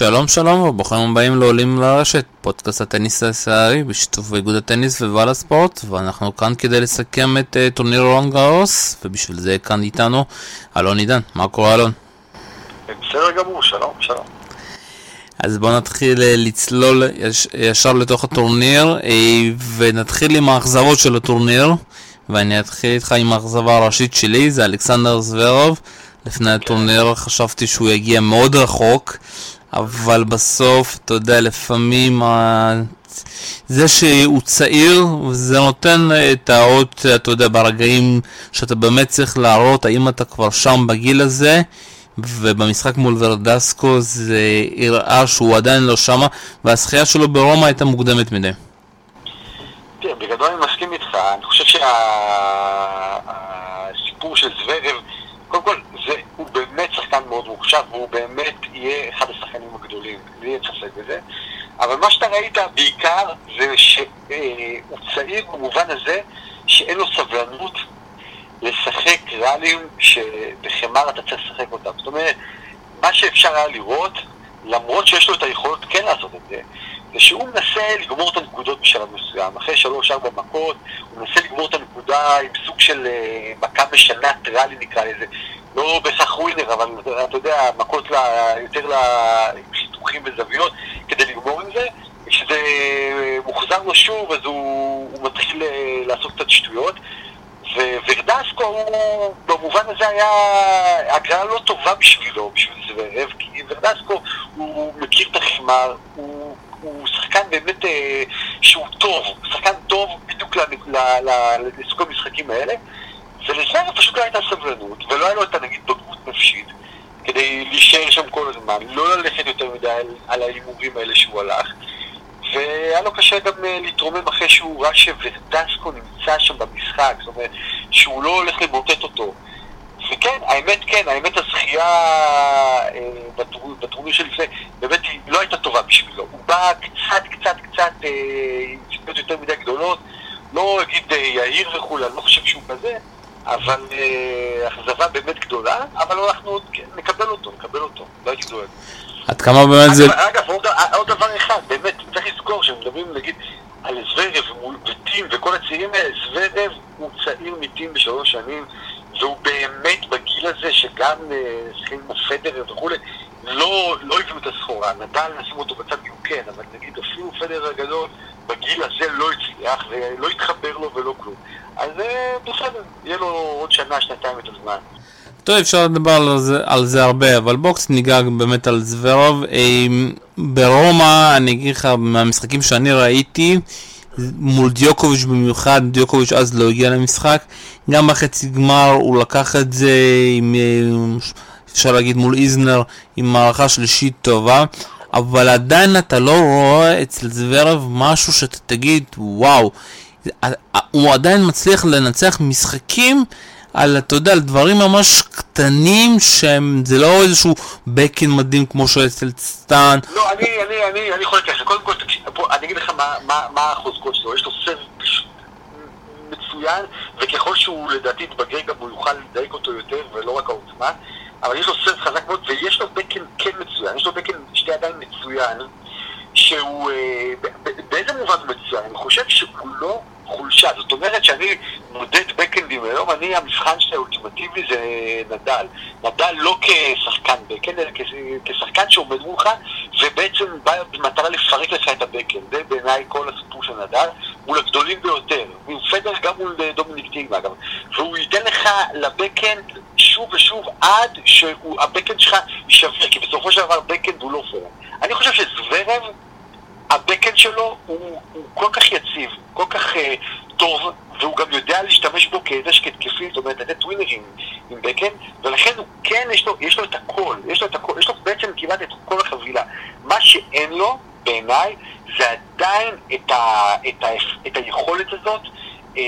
שלום שלום וברוכים הבאים לעולים לרשת, פודקאסט הטניס הישראלי בשיתוף איגוד הטניס ובערוץ הספורט ואנחנו כאן כדי לסכם את uh, טורניר רולאן גארוס ובשביל זה כאן איתנו אלון עידן, מה קורה אלון? בסדר גמור, שלום, שלום. אז בואו נתחיל uh, לצלול יש, ישר לתוך הטורניר uh, ונתחיל עם האכזבות של הטורניר ואני אתחיל איתך עם האכזבה הראשית שלי, זה אלכסנדר זברב לפני הטורניר חשבתי שהוא יגיע מאוד רחוק, אבל בסוף, אתה יודע, לפעמים זה שהוא צעיר, זה נותן את האות, אתה יודע, ברגעים שאתה באמת צריך להראות האם אתה כבר שם בגיל הזה, ובמשחק מול ורדסקו זה הראה שהוא עדיין לא שמה, והזכייה שלו ברומא הייתה מוקדמת מדי. תראה, בגדול אני מסכים איתך, אני חושב שהסיפור של זוורב, קודם כל, זה, הוא באמת שחקן מאוד מוכשר, והוא באמת יהיה אחד השחקנים הגדולים, לי אין ספק בזה. אבל מה שאתה ראית בעיקר זה שהוא צעיר במובן הזה שאין לו סבלנות לשחק ראלים שבחמר אתה צריך לשחק אותם. זאת אומרת, מה שאפשר היה לראות, למרות שיש לו את היכולת כן לעשות את זה, זה שהוא מנסה לגמור את הנקודות בשלב מסוים. אחרי שלוש-ארבע מכות, הוא מנסה לגמור את הנקודה עם סוג של אה, מכה משנת ראלי נקרא לזה. לא בהכרח ווינר, אבל אתה יודע, מכות לה, יותר לחיתוכים וזוויות כדי לגמור עם זה. כשזה מוחזר לו שוב, אז הוא, הוא מתחיל אה, לעשות קצת שטויות. וורדסקו הוא במובן הזה היה הגרלה לא טובה בשבילו, בשביל זוורב, כי ורדסקו הוא מכיר את החמר, הוא, הוא שחקן באמת אה, שהוא טוב, שחקן טוב בדיוק לסוג המשחקים האלה. ולזר פשוט לא הייתה סבלנות, ולא היה לו את הנגיד בגרות נפשית, כדי להישאר שם כל הזמן, לא ללכת יותר מדי על, על ההימורים האלה שהוא הלך, והיה לו קשה גם uh, להתרומם אחרי שהוא ראה שוורדסקו נמצא שם במשחק, זאת אומרת, שהוא לא הולך למוטט אותו. וכן, האמת כן, האמת הזכייה אה, בטורניר שלפני, באמת היא לא הייתה טובה בשבילו. הוא בא קצת, קצת, קצת אה, עם ציפיות יותר מדי גדולות, לא אגיד אה, יהיר וכולי, אני לא חושב שהוא כזה, אבל אה, אכזבה באמת גדולה, אבל אנחנו נקבל אותו, נקבל אותו, לא הייתי דואג. עד כמה באמת זה... אגב, עוד, עוד דבר אחד, באמת, צריך לזכור שמדברים, נגיד, על זוורב וטים וכל הצעירים האלה, זוורב הוא צעיר מטים בשלוש שנים, והוא באמת בגיל הזה שגם שחקנים כמו פדרר וכולי, לא, לא הביאו את הסחורה. נדאל נשים אותו בצד כי הוא כן, אבל נגיד אפילו פדרר הגדול בגיל הזה לא הצליח, ולא התחבר לו ולא כלום. אז אה, בסדר, יהיה לו עוד שנה, שנתיים את הזמן. טוב, אפשר לדבר על זה, על זה הרבה, אבל בוא ניגע באמת על זברב. ברומא, אני אגיד לך, מהמשחקים שאני ראיתי, מול דיוקוביץ' במיוחד, דיוקוביץ' אז לא הגיע למשחק, גם בחצי גמר הוא לקח את זה עם, אה, אפשר להגיד מול איזנר, עם מערכה שלישית טובה, אבל עדיין אתה לא רואה אצל זוורב משהו שאתה תגיד, וואו, הוא עדיין מצליח לנצח משחקים על, אתה יודע, על דברים ממש קטנים שהם, זה לא איזשהו בקן מדהים כמו שאצל סטן. לא, אני, אני, אני, אני חולק לך, קודם כל, אני אגיד לך מה, מה, מה החוזקות שלו, יש לו סרט מצוין, וככל שהוא לדעתי יתבגר גם הוא יוכל לדייק אותו יותר, ולא רק העוצמה, אבל יש לו סרט חזק מאוד, ויש לו בקן כן מצוין, יש לו בקן שתי ידיים מצוין, שהוא, אה, באיזה מובן מצוין? אני חושב שהוא לא חולשה. זאת אומרת שאני מודד בקאנדים היום, אני, המבחן שלי האולטימטיבי זה נדאל. נדאל לא כשחקן backhand, אלא כשחקן שעומד מולך, ובעצם בא במטרה לפרק לך את ה backhand. זה בעיניי כל הסיפור של נדאל, מול הגדולים ביותר. הוא עבד גם מול דומיניק תים אגב. והוא ייתן לך ל backhand שוב ושוב עד שה backhand שלך יישבר, כי בסופו של דבר backhand הוא לא forehand. אני חושב שזברב ה backhand שלו הוא, הוא כל כך יציב, כל כך uh, טוב, והוא גם יודע להשתמש בו כדשק התקפי, זאת אומרת, לתת ווינרים עם בקאנד, ולכן הוא כן, יש לו, יש לו את הכל, יש לו את הכל, יש לו בעצם כמעט את כל החבילה. מה שאין לו, בעיניי, זה עדיין את, ה, את, ה, את היכולת הזאת אה,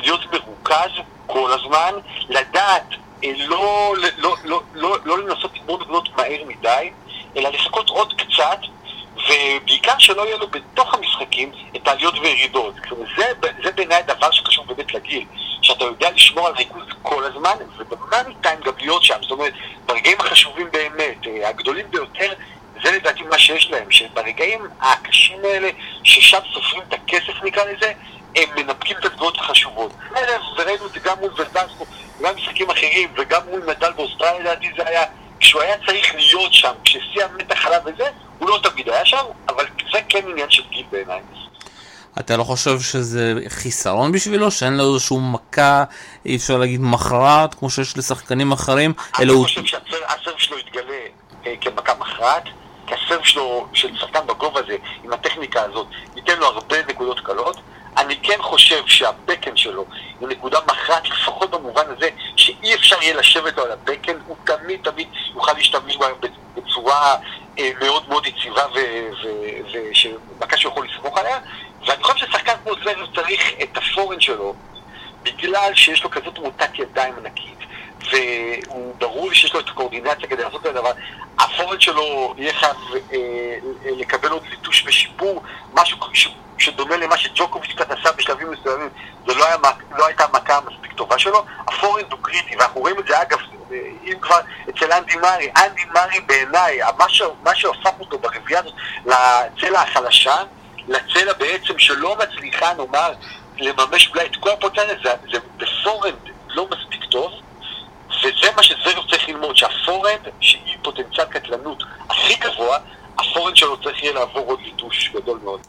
להיות מרוכז כל הזמן, לדעת לא, לא, לא, לא, לא, לא לנסות לגמור נקודות מהר מדי, אלא לחכות עוד קצת ובעיקר שלא יהיה לו בתוך המשחקים את העליות וירידות. זה, זה בעיניי הדבר שקשור באמת לגיל, שאתה יודע לשמור על ריכוז כל הזמן, ובמאני טיים גם להיות שם. זאת אומרת, ברגעים החשובים באמת, אה, הגדולים ביותר, זה לדעתי מה שיש להם, שברגעים הקשים האלה, ששם סופרים את הכסף נקרא לזה, הם מנפקים את התגובות החשובות. וראינו את זה גם מול ורדסקו, וגם משחקים אחרים, וגם מול מדל באוסטרליה, לדעתי זה היה, כשהוא היה צריך להיות שם, כששיא המתח עליו וזה, הוא לא תמיד היה שם, אבל זה כן עניין של גיל בעיניי. אתה לא חושב שזה חיסרון בשבילו? שאין לו איזשהו מכה, אי אפשר להגיד מכרעת, כמו שיש לשחקנים אחרים? אני הוא... חושב שהסרב שלו יתגלה אה, כמכה מכרעת, כי הסרב שלו, של שחקן בגובה הזה, עם הטכניקה הזאת, ייתן לו הרבה נקודות קלות. אני כן חושב שהבקן שלו הוא נקודה מכרעת, לפחות במובן הזה שאי אפשר יהיה לשבת לו על הבקן, הוא תמיד תמיד יוכל להשתמש בהם בצורה אה, מאוד מאוד יציבה ומכה שהוא יכול לסמוך עליה, ואני חושב ששחקן כמו זרב צריך את הפורן שלו, בגלל שיש לו כזאת מוטת ידיים ענקית, והוא ברור לי שיש לו את הקואורדינציה כדי לעשות את הדבר, הפורן שלו יהיה חייב אה, לקבל עוד ליטוש ושיפור, משהו ש, שדומה למה שג'וקוביץ' קצת עשה בשלבים מסוימים, זו לא, לא הייתה המכה המספיק טובה שלו, ה forehand הוא קריטי, ואנחנו רואים את זה אגב, אם כבר אצל אנדי מארי, אנדי מארי בעיניי, מה שהפך אותו ברביעייה הזאת לצלע החלשה, לצלע בעצם שלא מצליחה, נאמר, לממש אולי את כל הפוטנציאל, זה, זה ב forehand לא מספיק טוב, וזה מה שזברב צריך ללמוד, שה forehand, שהיא פוטנציאל קטלנות הכי גבוה, ה forehand שלו צריך יהיה לעבור עוד ליטוש גדול מאוד.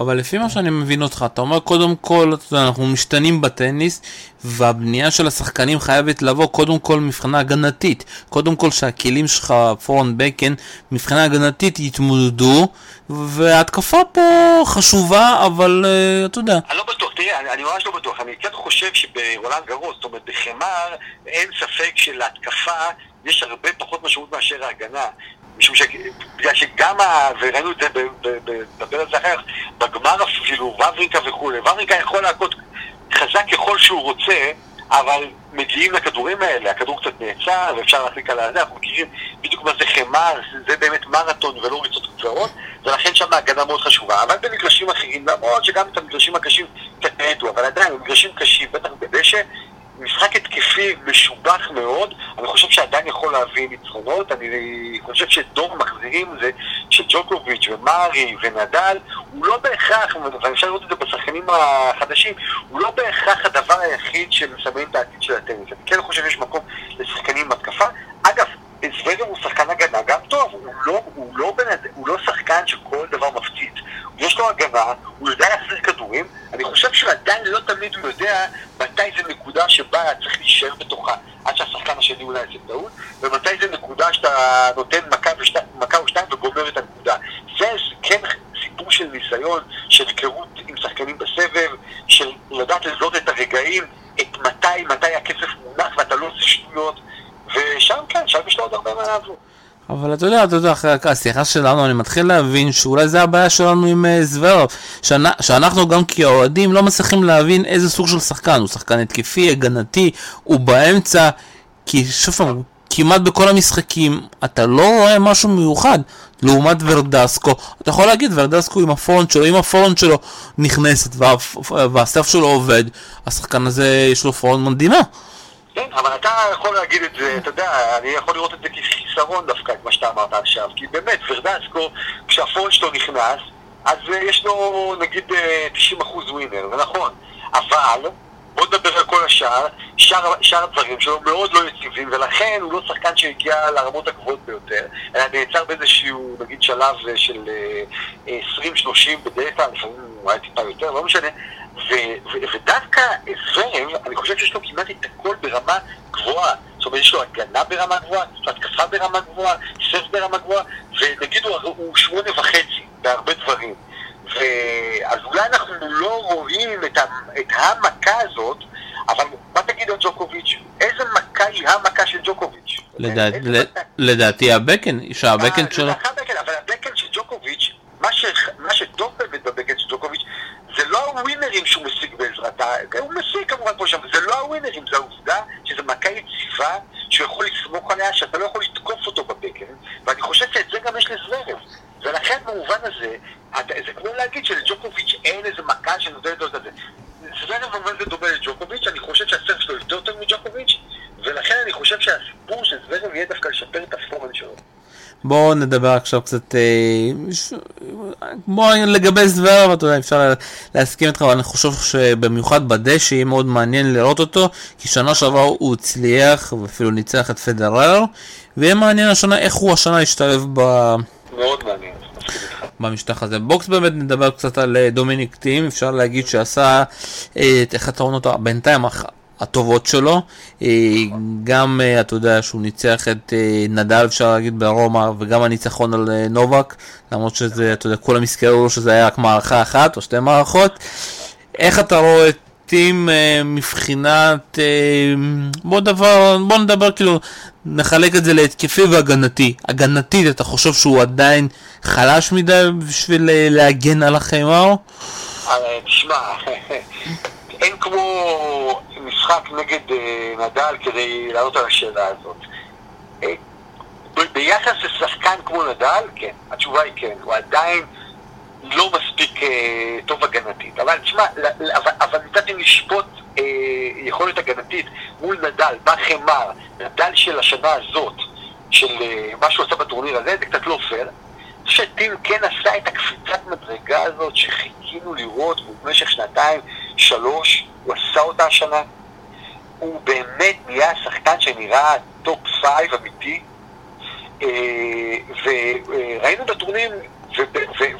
אבל לפי מה שאני מבין אותך, אתה אומר קודם כל, אנחנו משתנים בטניס, והבנייה של השחקנים חייבת לבוא קודם כל מבחינה הגנתית. קודם כל שהכלים שלך, פורן בקן, מבחינה הגנתית יתמודדו, וההתקפה פה חשובה, אבל uh, אתה יודע. אני לא בטוח, תראה, אני, אני ממש לא בטוח. אני קצת חושב שברולנד גרוס, זאת אומרת, בחמר, אין ספק שלהתקפה יש הרבה פחות משמעות מאשר ההגנה. משום ש... בגלל שגם, ה... וראינו את זה, זה אחר בגמר אפילו, וברינקה וכולי, וברינקה יכול להכות חזק ככל שהוא רוצה, אבל מגיעים לכדורים האלה, הכדור קצת נעצר ואפשר להחליק על הזה, אנחנו מכירים בדיוק מה זה חמר, זה באמת מרתון ולא ריצות קצרות, ולכן שם ההגנה מאוד חשובה. אבל במגרשים אחרים, למרות שגם את המגרשים הקשים קצת נהדו, אבל עדיין, במגרשים קשים, בטח בדשא, משחק התקפי משובח מאוד, אני חושב שעדיין יכול להביא ניצחונות, אני חושב שדור מחזירים זה שג'וקוביץ' ומרי ונדל, הוא לא בהכרח, ואפשר לראות את זה בשחקנים החדשים, הוא לא בהכרח הדבר היחיד שמסמן את העתיד של הטניס. אני כן חושב שיש מקום לשחקנים עם התקפה. אגב, זווגר הוא שחקן הגנה גם טוב, הוא לא, הוא, לא בנד... הוא לא שחקן שכל דבר מפציץ. יש לו הגנה, הוא יודע להחזיר שהוא עדיין לא תמיד הוא יודע מתי זה נקודה שבה צריך להישאר בתוכה, עד שהשחקן השני אולי יעשה טעות, ומתי זה נקודה שאתה נותן מכה, ושת... מכה או שתיים וגומר את הנקודה. זה כן סיפור של ניסיון, של היכרות עם שחקנים בסבב, של לדעת לזהות את הרגעים, את מתי, מתי הכסף מונח ואתה לא עושה שטויות. ושם כן, שם יש לו עוד הרבה מה לעבור. אבל אתה יודע, אתה יודע, אחרי השיחה שלנו אני מתחיל להבין שאולי זה הבעיה שלנו עם אה, זוורוב, שאנחנו גם כאוהדים לא מצליחים להבין איזה סוג של שחקן, הוא שחקן התקפי, הגנתי, הוא באמצע, כי שוב פעם, כמעט בכל המשחקים אתה לא רואה משהו מיוחד. לעומת ורדסקו, אתה יכול להגיד ורדסקו עם הפורנט שלו, אם הפורנט שלו נכנסת והסף שלו עובד, השחקן הזה יש לו פורנט מדהימה. כן, אבל אתה יכול להגיד את זה, אתה יודע, אני יכול לראות את זה כחיסרון דווקא, את מה שאתה אמרת עכשיו, כי באמת, ורדסקו, כשהפורן שלו נכנס, אז uh, יש לו נגיד uh, 90% ווינר, זה נכון, אבל בוא נדבר על כל השאר, שאר, שאר הדברים שלו מאוד לא יציבים, ולכן הוא לא שחקן שהגיע לרמות הגבוהות ביותר, אלא נעצר באיזשהו, נגיד, שלב אה, של uh, 20-30 בדרך כלל, לפעמים הוא היה טיפה יותר, לא משנה, ודווקא זרם, אני חושב שיש לו כמעט את הכל ברמה גבוהה. זאת אומרת, יש לו הגנה ברמה גבוהה, יש לו התקפה ברמה גבוהה, סרף ברמה גבוהה, ונגיד הוא, הוא שמונה וחצי בהרבה דברים. אז אולי אנחנו לא רואים את, את המכה הזאת, אבל מה תגיד על ג'וקוביץ'? איזה מכה היא המכה של ג'וקוביץ'? לדעתי הבקן, שהבקן אה, שלו... אבל הבקן של ג'וקוביץ', מה שטוב באמת בבקן של ג'וקוביץ', זה לא הווינרים שהוא משיג בעזרתה, הוא משיג כמובן פה שם, זה לא הווינרים, זה העובדה שזו מכה יציבה, שהוא עליה, שאתה לא יכול לתקוף אותו בבקן, ואני חושב שאת זה גם יש לזוורב. ולכן במובן הזה, זה כמו להגיד שלג'וקוביץ' אין איזה מכה שנותנת לו את זה. זוורב אומר זה דומה לג'וקוביץ', אני חושב שהסרט שלו יותר טוב מג'וקוביץ', ולכן אני חושב שהסיפור של זוורב יהיה דווקא לשפר את הפורן שלו. בואו נדבר עכשיו קצת, בואו לגבי זוורב, אתה יודע, אפשר להסכים איתך, אבל אני חושב שבמיוחד בדשא יהיה מאוד מעניין לראות אותו, כי שנה שעברה הוא הצליח, ואפילו ניצח את פדרר, ויהיה מעניין השנה איך הוא השנה ישתלב ב... מאוד מעניין. במשטח הזה. בוא באמת נדבר קצת על אה, דומיניק תים, אפשר להגיד שעשה אה, את אחת העונות בינתיים הטובות שלו. אה, גם, אתה יודע, שהוא ניצח את נדאל, אפשר להגיד, ברומא, וגם הניצחון על נובק, למרות שזה, אתה יודע, כולם יזכרו שזה היה רק מערכה אחת או שתי מערכות. איך אתה רואה את תים מבחינת, בוא, דבר, בוא נדבר כאילו, נחלק את זה להתקפי והגנתי. הגנתית, אתה חושב שהוא עדיין חלש מדי בשביל אה, להגן על? אה, תשמע, אין כמו משחק נגד אה, נדל כדי לענות על השאלה הזאת. ביחס לשחקן כמו נדל, כן, התשובה היא כן, הוא עדיין לא מספיק טוב הגנתית. אבל תשמע, אבל ניתנתי לשפוט יכולת הגנתית מול נדאל, בחימר, נדאל של השנה הזאת, של מה שהוא עשה בטורניר הזה, זה קצת לא פייר. שתים כן עשה את הקפיצת מדרגה הזאת שחיכינו לראות במשך שנתיים, שלוש, הוא עשה אותה השנה. הוא באמת נהיה שחקן שנראה top five אמיתי. אה, וראינו בטורנירים,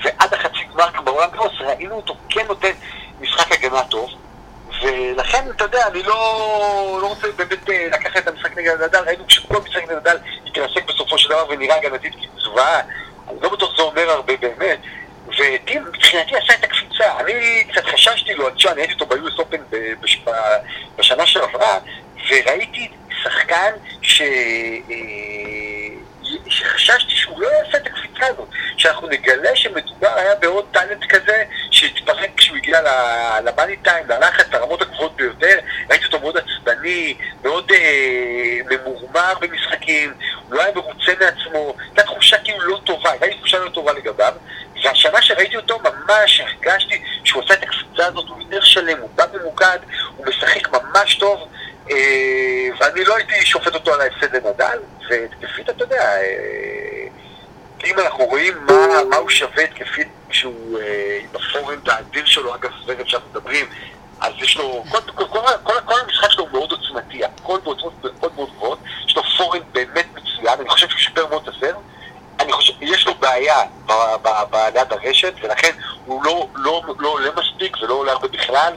ועד החצי גמר בעולם קרוס, ראינו אותו כן נותן משחק הגנה טוב. ולכן, אתה יודע, אני לא, לא רוצה באמת אה, לקחת את המשחק נגד נדל, ראינו שכל משחק נגד נדל התרסק בסופו של דבר ונראה הגנתית כזוועה. אני לא בטוח שזה אומר הרבה באמת. וטים מבחינתי עשה את הקפיצה. אני קצת חששתי לו, אני הייתי אותו ב-US Open בשנה שעברה, וראיתי שחקן ש... שחששתי שהוא לא יעשה את הקפיצה הזאת, שאנחנו נגלה שמדובר היה בעוד טאלנט כזה שהתפרק כשהוא הגיע למאני טיים, ללחץ, לרמות הגבוהות ביותר, ראיתי אותו מאוד עצבני, מאוד אה, ממורמר במשחקים, הוא לא היה מרוצה מעצמו, הייתה תחושה כאילו לא טובה, הייתה לי תחושה לא טובה לגביו, והשנה שראיתי אותו ממש הרגשתי שהוא עשה את הקפיצה הזאת, הוא יותר שלם, הוא בא ממוקד, הוא משחק ממש טוב, ואני לא הייתי שופט אותו על ההפסד לנדל, והתקפית, אתה יודע, אה, אם אנחנו רואים מה, מה הוא שווה התקפית כשהוא אה, בפורנט האדיר שלו, אגב, סבב שאנחנו מדברים, אז יש לו, כל, כל, כל, כל, כל המשחק שלו הוא מאוד עוצמתי, הכל בעוצמות מאוד מאוד גבוהות, יש לו פורנט באמת מצוין, אני חושב שהוא שיפר מאוד את הסרט, אני חושב, יש לו בעיה ליד הרשת, ולכן הוא לא, לא, לא עולה מספיק ולא עולה הרבה בכלל,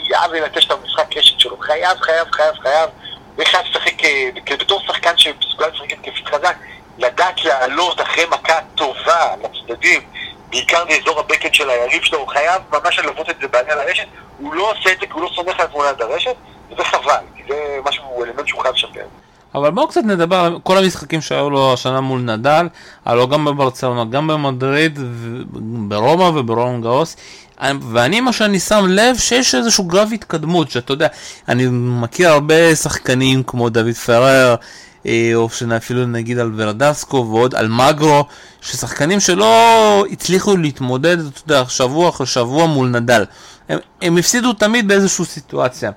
חייב לנטש את המשחק רשת שלו, חייב, חייב, חייב, חייב, הוא חייב לשחק, אה, בתור שחקן שמסוגל לשחק התקפית חזק, לדעת לעלות אחרי מכה טובה לצדדים, בעיקר באזור הבקן של היריב שלו, הוא חייב ממש ללוות את זה בעניין הרשת, הוא לא עושה את זה כי הוא לא סומך על תמונת הרשת, וזה חבל, כי זה משהו, אלמנט שהוא חייב לשפר. אבל בואו קצת נדבר על כל המשחקים שהיו לו השנה מול נדל, הלוא גם בברצלונה, גם במדריד, ברומא וברום גאוס, ואני מה שאני שם לב שיש איזשהו גרף התקדמות, שאתה יודע, אני מכיר הרבה שחקנים כמו דוד פרר, אה, או אפילו נגיד על ורדסקו ועוד על מגרו, ששחקנים שלא הצליחו להתמודד, אתה יודע, שבוע אחרי שבוע מול נדל. הם, הם הפסידו תמיד באיזושהי סיטואציה.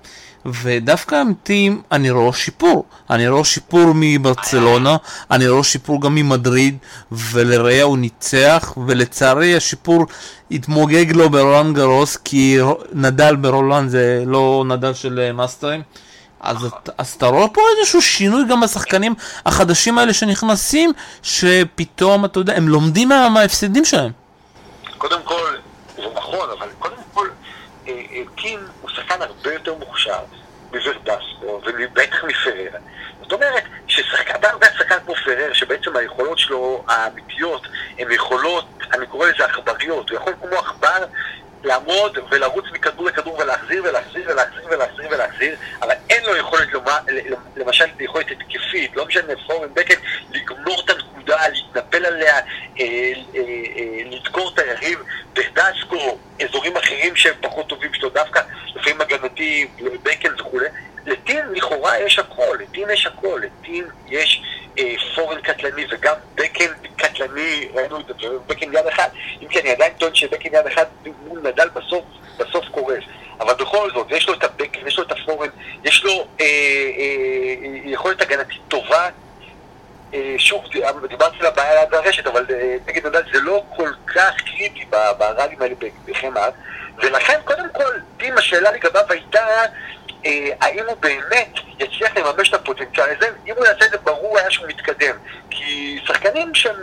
ודווקא אמיתיים אני רואה שיפור. אני רואה שיפור מברצלונה, אני רואה שיפור גם ממדריד, ולראיה הוא ניצח, ולצערי השיפור התמוגג לו ברולנד גרוס, כי נדל ברולנד זה לא נדל של אה, מאסטרים. אז, אז אתה רואה פה איזשהו שינוי גם בשחקנים החדשים האלה שנכנסים, שפתאום, אתה יודע, הם לומדים מההפסדים שלהם. קודם כל, זה נכון, אבל קודם כל, אה, אה, הוא שחקן הרבה יותר מוכשר מוורדסטו, ובטח מפרר. זאת אומרת, שאתה יודע שחקן כמו פרר, שבעצם היכולות שלו האמיתיות הן יכולות, אני קורא לזה עכבריות, הוא יכול כמו עכבר לעמוד ולרוץ מכדור לכדור ולהחזיר ולהחזיר ולהחזיר ולהחזיר ולהחזיר, אבל אין לו יכולת, למשל, יכולת התקפית, לא משנה, פורם בקן, לגמור את הנקודה, להתנפל עליה, אה, אה, אה, לדקור את היריב, בדסקו, אזורים אחרים שהם פחות טובים שלו, דווקא לפעמים הגנתי, בקן וכולי. לטים לכאורה יש הכל, לטים יש הכל, לטים יש אה, פורן קטלני וגם בקן קטלני, ראינו את זה, בקן יד אחד, אם כי אני עדיין יד אחד מול נדל בסוף, בסוף קורס, אבל בכל זאת, יש לו את הבקן, יש לו את הפורן, יש לו אה, אה, יכולת הגנתית טובה, אה, אה, שוב, דיברתי על הבעיה עד הרשת, אבל אה, נגד נדל זה לא כל כך קריטי בראלים האלה בחמר, ולכן קודם כל, דים השאלה לגביו הייתה אה, האם הוא באמת יצליח לממש את הפוטנציאל הזה, אם הוא יעשה את זה ברור היה שהוא מתקדם. כי שחקנים שהם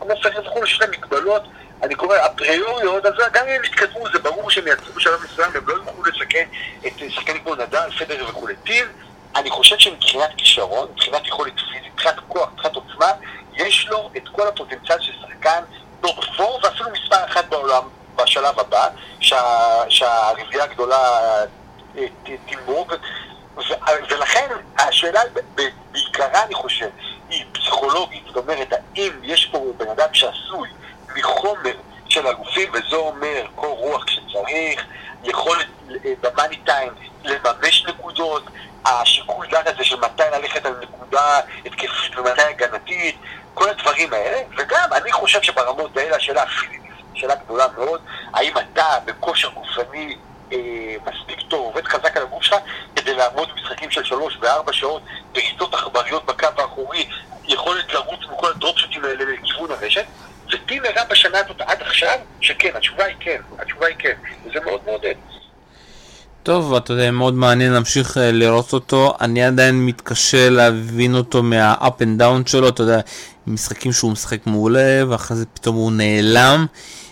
כמו פרנס וכו', שיש להם מגבלות, אני קורא אפריוריות, אז גם אם יתקדמו, זה ברור שהם יעצרו בשלב מסוים, הם לא יוכלו לשקם את שחקנים כמו נדל, פדר וכולי. טיב, אני חושב שמבחינת כישרון, מבחינת יכולת פיזית, מבחינת כוח, מבחינת עוצמה, יש לו את כל הפוטנציאל של שחקן top 4 ואפילו מספר אחת בעולם בשלב הבא, שהרביעייה הגדולה אה, תימוג, ולכן השאלה בעיקרה, אני חושב, היא פסיכולוגית, זאת אומרת, האם יש פה בן אדם שעשוי מחומר אלופים, וזה אומר קור רוח כשצריך, יכולת אה, במאני טיים לממש נקודות, השיקול דעת הזה של מתי ללכת על נקודה התקפית ומתי הגנתית, כל הדברים האלה, וגם אני חושב שברמות האלה השאלה הפיזית, שאלה גדולה מאוד, האם אתה בכושר גופני אה, מספיק טוב, עובד חזק על הגוף שלך כדי לעמוד במשחקים של שלוש וארבע שעות בריצות עכבריות בקו האחורי, יכולת לרוץ מכל הדרופשוטים האלה לכיוון הרשת, וטים הראה בשנה הזאת עד עכשיו שכן, התשובה היא כן, התשובה היא כן, וזה מאוד מעודד. טוב, אתה יודע, מאוד מעניין להמשיך אה, לראות אותו. אני עדיין מתקשה להבין אותו מה-up and down שלו, אתה יודע, משחקים שהוא משחק מעולה, ואחרי זה פתאום הוא נעלם.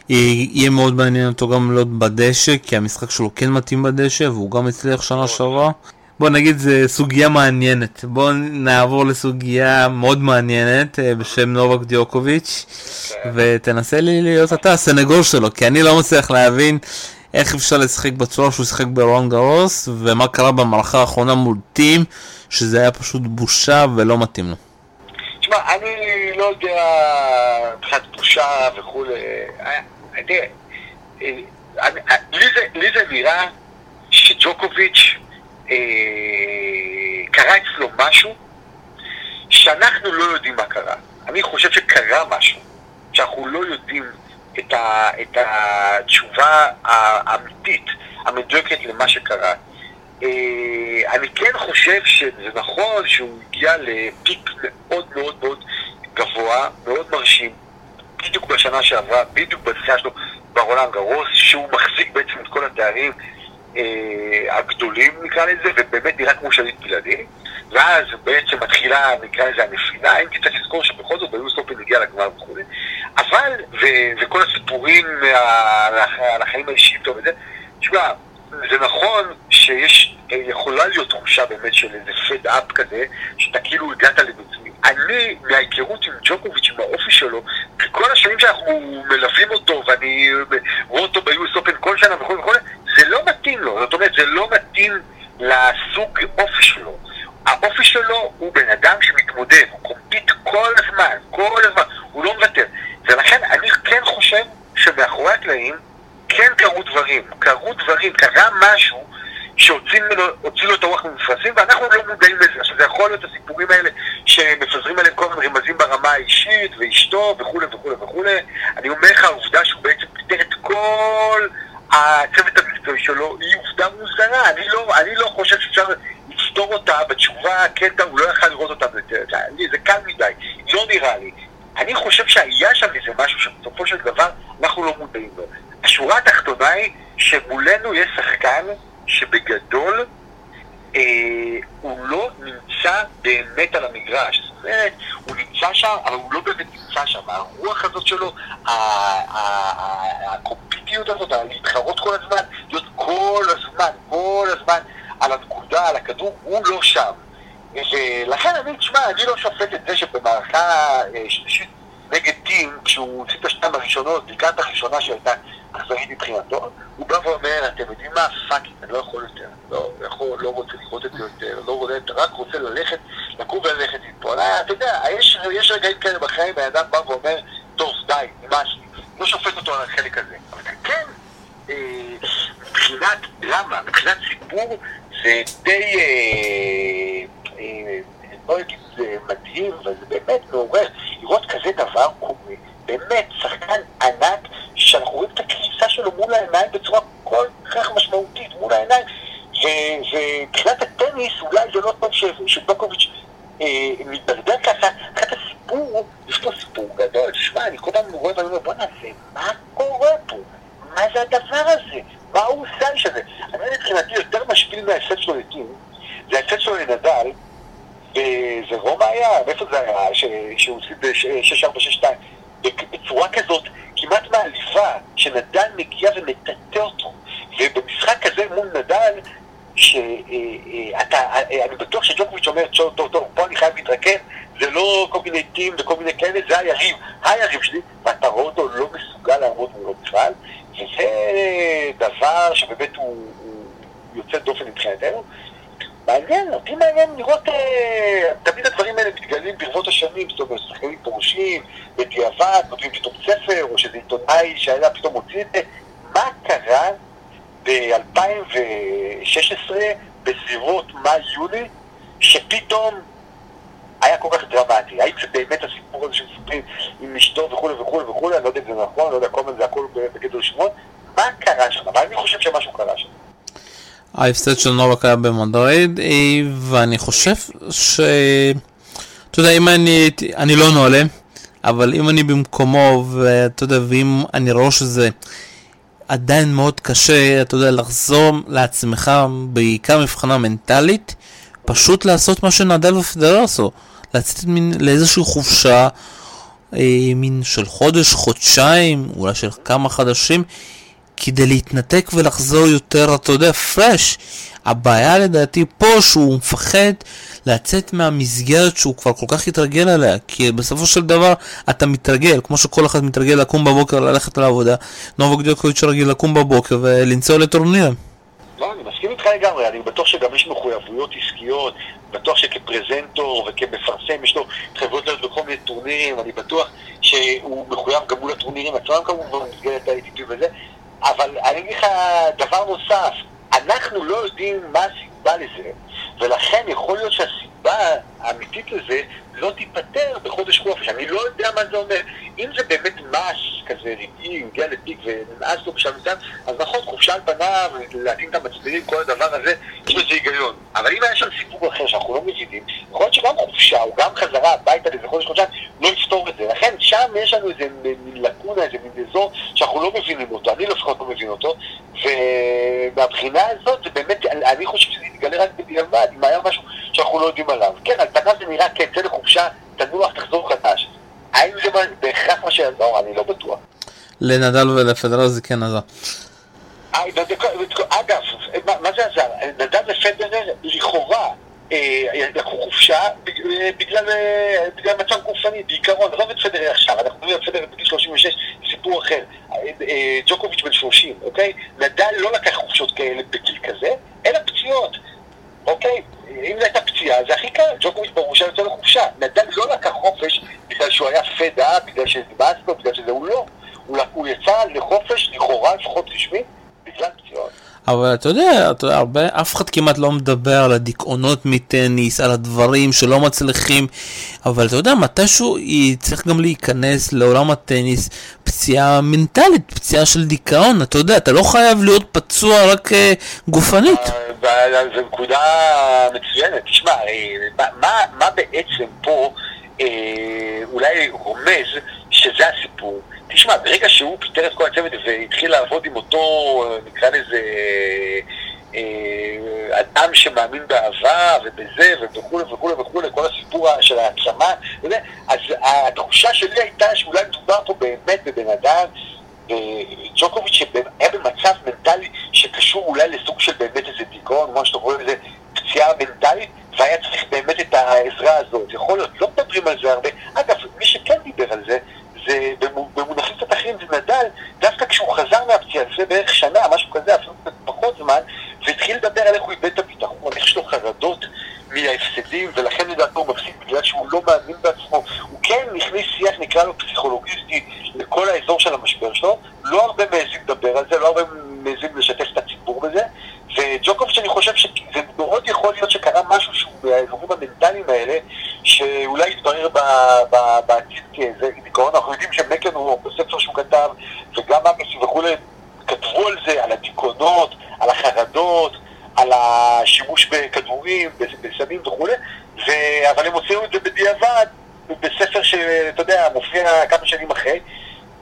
יהיה מאוד מעניין אותו גם להיות בדשא, כי המשחק שלו כן מתאים בדשא, והוא גם הצליח שנה שעברה. בוא נגיד זה סוגיה מעניינת. בוא נעבור לסוגיה מאוד מעניינת אה, בשם נובק דיוקוביץ', כן. ותנסה לי להיות אתה הסנגור שלו, כי אני לא מצליח להבין איך אפשר לשחק בצורה שהוא שיחק ברון גרוס, ומה קרה במערכה האחרונה מול טים, שזה היה פשוט בושה ולא מתאים לו. תשמע, אני לא יודע מבחינת בושה וכולי, אה, אה, לי זה נראה שג'וקוביץ' אה, קרה אצלו משהו שאנחנו לא יודעים מה קרה. אני חושב שקרה משהו שאנחנו לא יודעים את, ה, את התשובה האמיתית, המדויקת למה שקרה. אה, אני כן חושב שזה נכון שהוא הגיע לפיק מאוד מאוד מאוד גבוה, מאוד מרשים, בדיוק בשנה שעברה, בדיוק בזכייה שלו ברולנד גרוס, שהוא מחזיק בעצם את כל התארים אה, הגדולים נקרא לזה, ובאמת נראה כמו שליט בלעדי, ואז בעצם מתחילה, נקרא לזה הנפילה, אם כי צריך לזכור שבכל זאת ביוס אופן הגיע לגמר וכו', אבל, ו, וכל הסיפורים על החיים האישיים טוב וזה, תשמע, זה נכון שיש, יכולה להיות תחושה באמת של איזה פד אפ כזה, שאתה כאילו הגעת לביצועים. אני, מההיכרות עם ג'וקוביץ', עם האופי שלו, כל השנים שאנחנו מלווים אותו, ואני רואה אותו ביוס אופן כל שנה וכו' וכו', זה לא מתאים לו, זאת אומרת, זה לא מתאים לסוג אופי שלו. האופי שלו הוא בן אדם שמתמודד, הוא קומפיט כל הזמן, כל הזמן, הוא לא מוותר. ולכן אני כן חושב שמאחורי הקלעים כן קרו דברים, קרו דברים, קרה משהו שהוציא לו את הרוח ממפרשים, ואנחנו לא מודעים לזה. עכשיו, זה יכול להיות הסיפורים האלה שמפזרים עליהם כל מיני רמזים ברמה האישית, ואשתו, וכולי וכולי וכולי. אני אומר לך, העובדה שהוא בעצם פיתר את כל הצוות המקצועי שלו, היא עובדה מוזרה. אני לא, אני לא חושב שאפשר לפתור אותה בתשובה, קטע, הוא לא יכל לראות אותה, זה קל מדי, לא נראה לי. אני חושב שהיה שם איזה משהו שבסופו של דבר אנחנו לא מודעים לו. השורה התחתונה היא שמולנו יש שחקן שבגדול אה, הוא לא נמצא באמת על המגרש. זאת אומרת, הוא נמצא שם, אבל הוא לא באמת נמצא שם. הרוח הזאת שלו, הקומפטיטיביות הזאת, להתחרות כל הזמן, להיות כל הזמן, כל הזמן על הנקודה, על הכדור, הוא לא שם. ולכן אני, תשמע, אני לא שופט את זה שבמערכה אה, שלישית נגד טים, כשהוא הוציא את השתיים הראשונות, לקראת הראשונה שהייתה אכזרית מבחינתו, הוא בא ואומר, אתם יודעים מה, fuck, אני לא יכול יותר, לא יכול, לא רוצה לראות את זה יותר, לא רוצה, רק רוצה ללכת, לקום וללכת מפה. אה, אתה יודע, יש, יש רגעים כאלה בחיים, בן אדם בא ואומר, טוב, די, נמאס לי. לא שופט אותו על החלק הזה. אבל כן, אה, מבחינת דרמה, מבחינת סיפור, זה די... אה, אה, לא אגיד זה מדהים, אבל זה באמת מעורר לראות כזה דבר קורה. באמת, שחקן ענק, שאנחנו רואים את הקריסה שלו מול העיניים בצורה כל כך משמעותית, מול העיניים. ומבחינת הטניס, אולי זה לא טוב שבקוביץ' אה, מתדרדר ככה, אחת הסיפור, יש פה סיפור גדול, תשמע, אני כל פעם רואה ואני אומר, בוא'נה, מה קורה פה? מה זה הדבר הזה? מה הוא עושה איש הזה? אני מבחינתי יותר משפיל מההפסד שלו לטים, זה ההפסד שלו לנדל, וזה רומא היה, מאיפה זה היה, שהוא הפסיד ב-6-4-6-2, בצורה כזאת כמעט מעליבה, שנדל מגיע ומטאטא אותו, ובמשחק כזה מול נדל, שאתה, אני בטוח שג'וקוביץ' אומר, טוב, טוב, טוב, פה אני חייב להתרכז, זה לא כל מיני טים וכל מיני כאלה, זה היריב, היריב שלי, ואתה רואה אותו לא מסוגל לעמוד מולו בכלל, וזה דבר שבאמת הוא, הוא יוצא דופן מבחינתנו. מעניין, אותי מעניין לראות, אה, תמיד הדברים האלה מתגלים ברבות השנים, זאת אומרת, שחקנים פורשים, בדיעבד, כותבים פתאום ספר, או שזה עיתונאי שהיה פתאום מוציא את זה. מה קרה ב-2016, בסביבות מאי-יולי, שפתאום היה כל כך דרמטי? האם זה באמת הסיפור הזה שמספרים עם אשתו וכולי וכולי וכולי, אני לא יודע אם זה נכון, לא יודע, כל הזמן זה הכל בגדר שמות, מה קרה שם? אבל אני חושב שמשהו קרה שם. ההפסד של נובק היה במדריד, ואני חושב ש... אתה יודע, אם אני... אני לא נועלה, אבל אם אני במקומו, ואתה יודע, ואם אני רואה שזה עדיין מאוד קשה, אתה יודע, לחזור לעצמך, בעיקר מבחינה מנטלית, פשוט לעשות מה שנדל ופדרר עשו. לצאת מין לאיזושהי חופשה, אה, מין של חודש, חודשיים, אולי של כמה חדשים, כדי להתנתק ולחזור יותר, אתה יודע, פרש. הבעיה לדעתי פה שהוא מפחד לצאת מהמסגרת שהוא כבר כל כך התרגל עליה, כי בסופו של דבר אתה מתרגל, כמו שכל אחד מתרגל לקום בבוקר ללכת לעבודה, נובק דיוקוביץ' רגיל לקום בבוקר ולנסוע לטורנירים. לא, אני מסכים איתך לגמרי, אני בטוח שגם יש מחויבויות עסקיות, בטוח שכפרזנטור וכמפרסם יש לו התחייבויות להיות בכל מיני טורנירים, אני בטוח שהוא מחויב גם מול הטורנירים עצמם כמובן במסגרת ה-ATP וזה, אבל אני אגיד לך דבר נוסף, אנחנו לא יודעים מה הסיבה לזה, ולכן יכול להיות שהסיבה האמיתית לזה לא תיפתר בחודש חופש. אני לא יודע מה זה אומר. אם זה באמת מס כזה רגעי, הוא הגיע לפיק ונמאס לו בשלב מסוים, אז נכון, חופשה על פניו, להתאים את המצביעים, כל הדבר הזה, יש בזה היגיון. אבל אם היה שם סיפור אחר שאנחנו לא מבינים, יכול להיות שגם חופשה או גם חזרה הביתה לאיזה חודש חודשיים לא יפתור את זה. לכן שם יש לנו איזה מין לקונה, איזה מין אזור שאנחנו לא מבינים אותו, אני לפחות לא מבין אותו, ומהבחינה הזאת זה באמת, אני חושב שזה יתגלה רק בדיעבד, אם היה משהו שאנחנו לא יודעים עליו. כן, על פניו זה נראה, כן, צא לחופשה, תנוח, תחזור חדש. האם זה בהכרח מה שיעזור? אני לא בטוח. לנדל ולפדרר זה כן עזר. אגב, מה זה עזר? נדל ופדרר לכאורה לקחו חופשה בגלל מצב גופני, בעיקרון, עזוב את פדרר עכשיו, אנחנו מדברים על פדרר בגיל 36, סיפור אחר. ג'וקוביץ' בן 30, אוקיי? נדל לא לקח חופשות כאלה בגיל כזה, אלא פציעות. אוקיי, אם זו הייתה פציעה, זה הכי קל, ג'וקוביץ' ברור שהיה יוצא לחופשה. נדל לא לקח חופש בגלל שהוא היה פדה, בגלל שנמאס לו, בגלל שזה הוא לא. הוא יצא לחופש, לכאורה, לפחות רשמי, בגלל פציעות. אבל אתה יודע, אתה יודע, הרבה, אף אחד כמעט לא מדבר על הדיכאונות מטניס, על הדברים שלא מצליחים, אבל אתה יודע, מתישהו היא צריך גם להיכנס לעולם הטניס פציעה מנטלית, פציעה של דיכאון, אתה יודע, אתה לא חייב להיות פצוע רק uh, גופנית. אה, זו נקודה מצוינת. תשמע, אה, מה, מה בעצם פה אה, אולי רומז שזה הסיפור? תשמע, ברגע שהוא פיטר את כל הצוות והתחיל לעבוד עם אותו, נקרא לזה, אה, אדם שמאמין באהבה ובזה וכולי וכולי וכולי, כל הסיפור של העצמה, אז התחושה שלי הייתה שאולי מדובר פה באמת בבן אדם ג'וקוביץ' שהיה במצב מנטלי שקשור אולי לסוג של באמת איזה דיכאון, כמו שאתה רואה איזה פציעה מנטלית, והיה צריך באמת את העזרה הזאת. יכול להיות, לא מדברים על זה הרבה. אגב, מי שכן דיבר על זה, זה במונחים קצת אחרים זה נדל, דווקא כשהוא חזר מהפציעה, לפני בערך שנה, משהו כזה, אפילו קצת פחות זמן, והתחיל לדבר על איך הוא איבד את הביטחון, איך יש לו חרדות מההפסדים, ולכן לדעתו הוא מפסיד בגלל שהוא לא מאמין בעצמו. הוא כן הכניס שיח, נקרא לו פסיכולוגיסטי, לכל האזור של המשבר שלו, לא הרבה מעזים לדבר על זה, לא הרבה מעזים לשתף בזה, וג'וקוביץ' אני חושב שזה מאוד יכול להיות שקרה משהו שהוא מהאזורים המנטליים האלה, שאולי יתברר בעתיד כאיזה דיכאון, אנחנו יודעים שמקן הוא בספר שהוא כתב, וגם אגסי וכולי, כתבו על זה, על הדיכאונות, על החרדות, על השימוש בכדורים, בסמים וכולי, ו... אבל הם הוציאו את זה בדיעבד, בספר שאתה יודע, מופיע כמה שנים אחרי.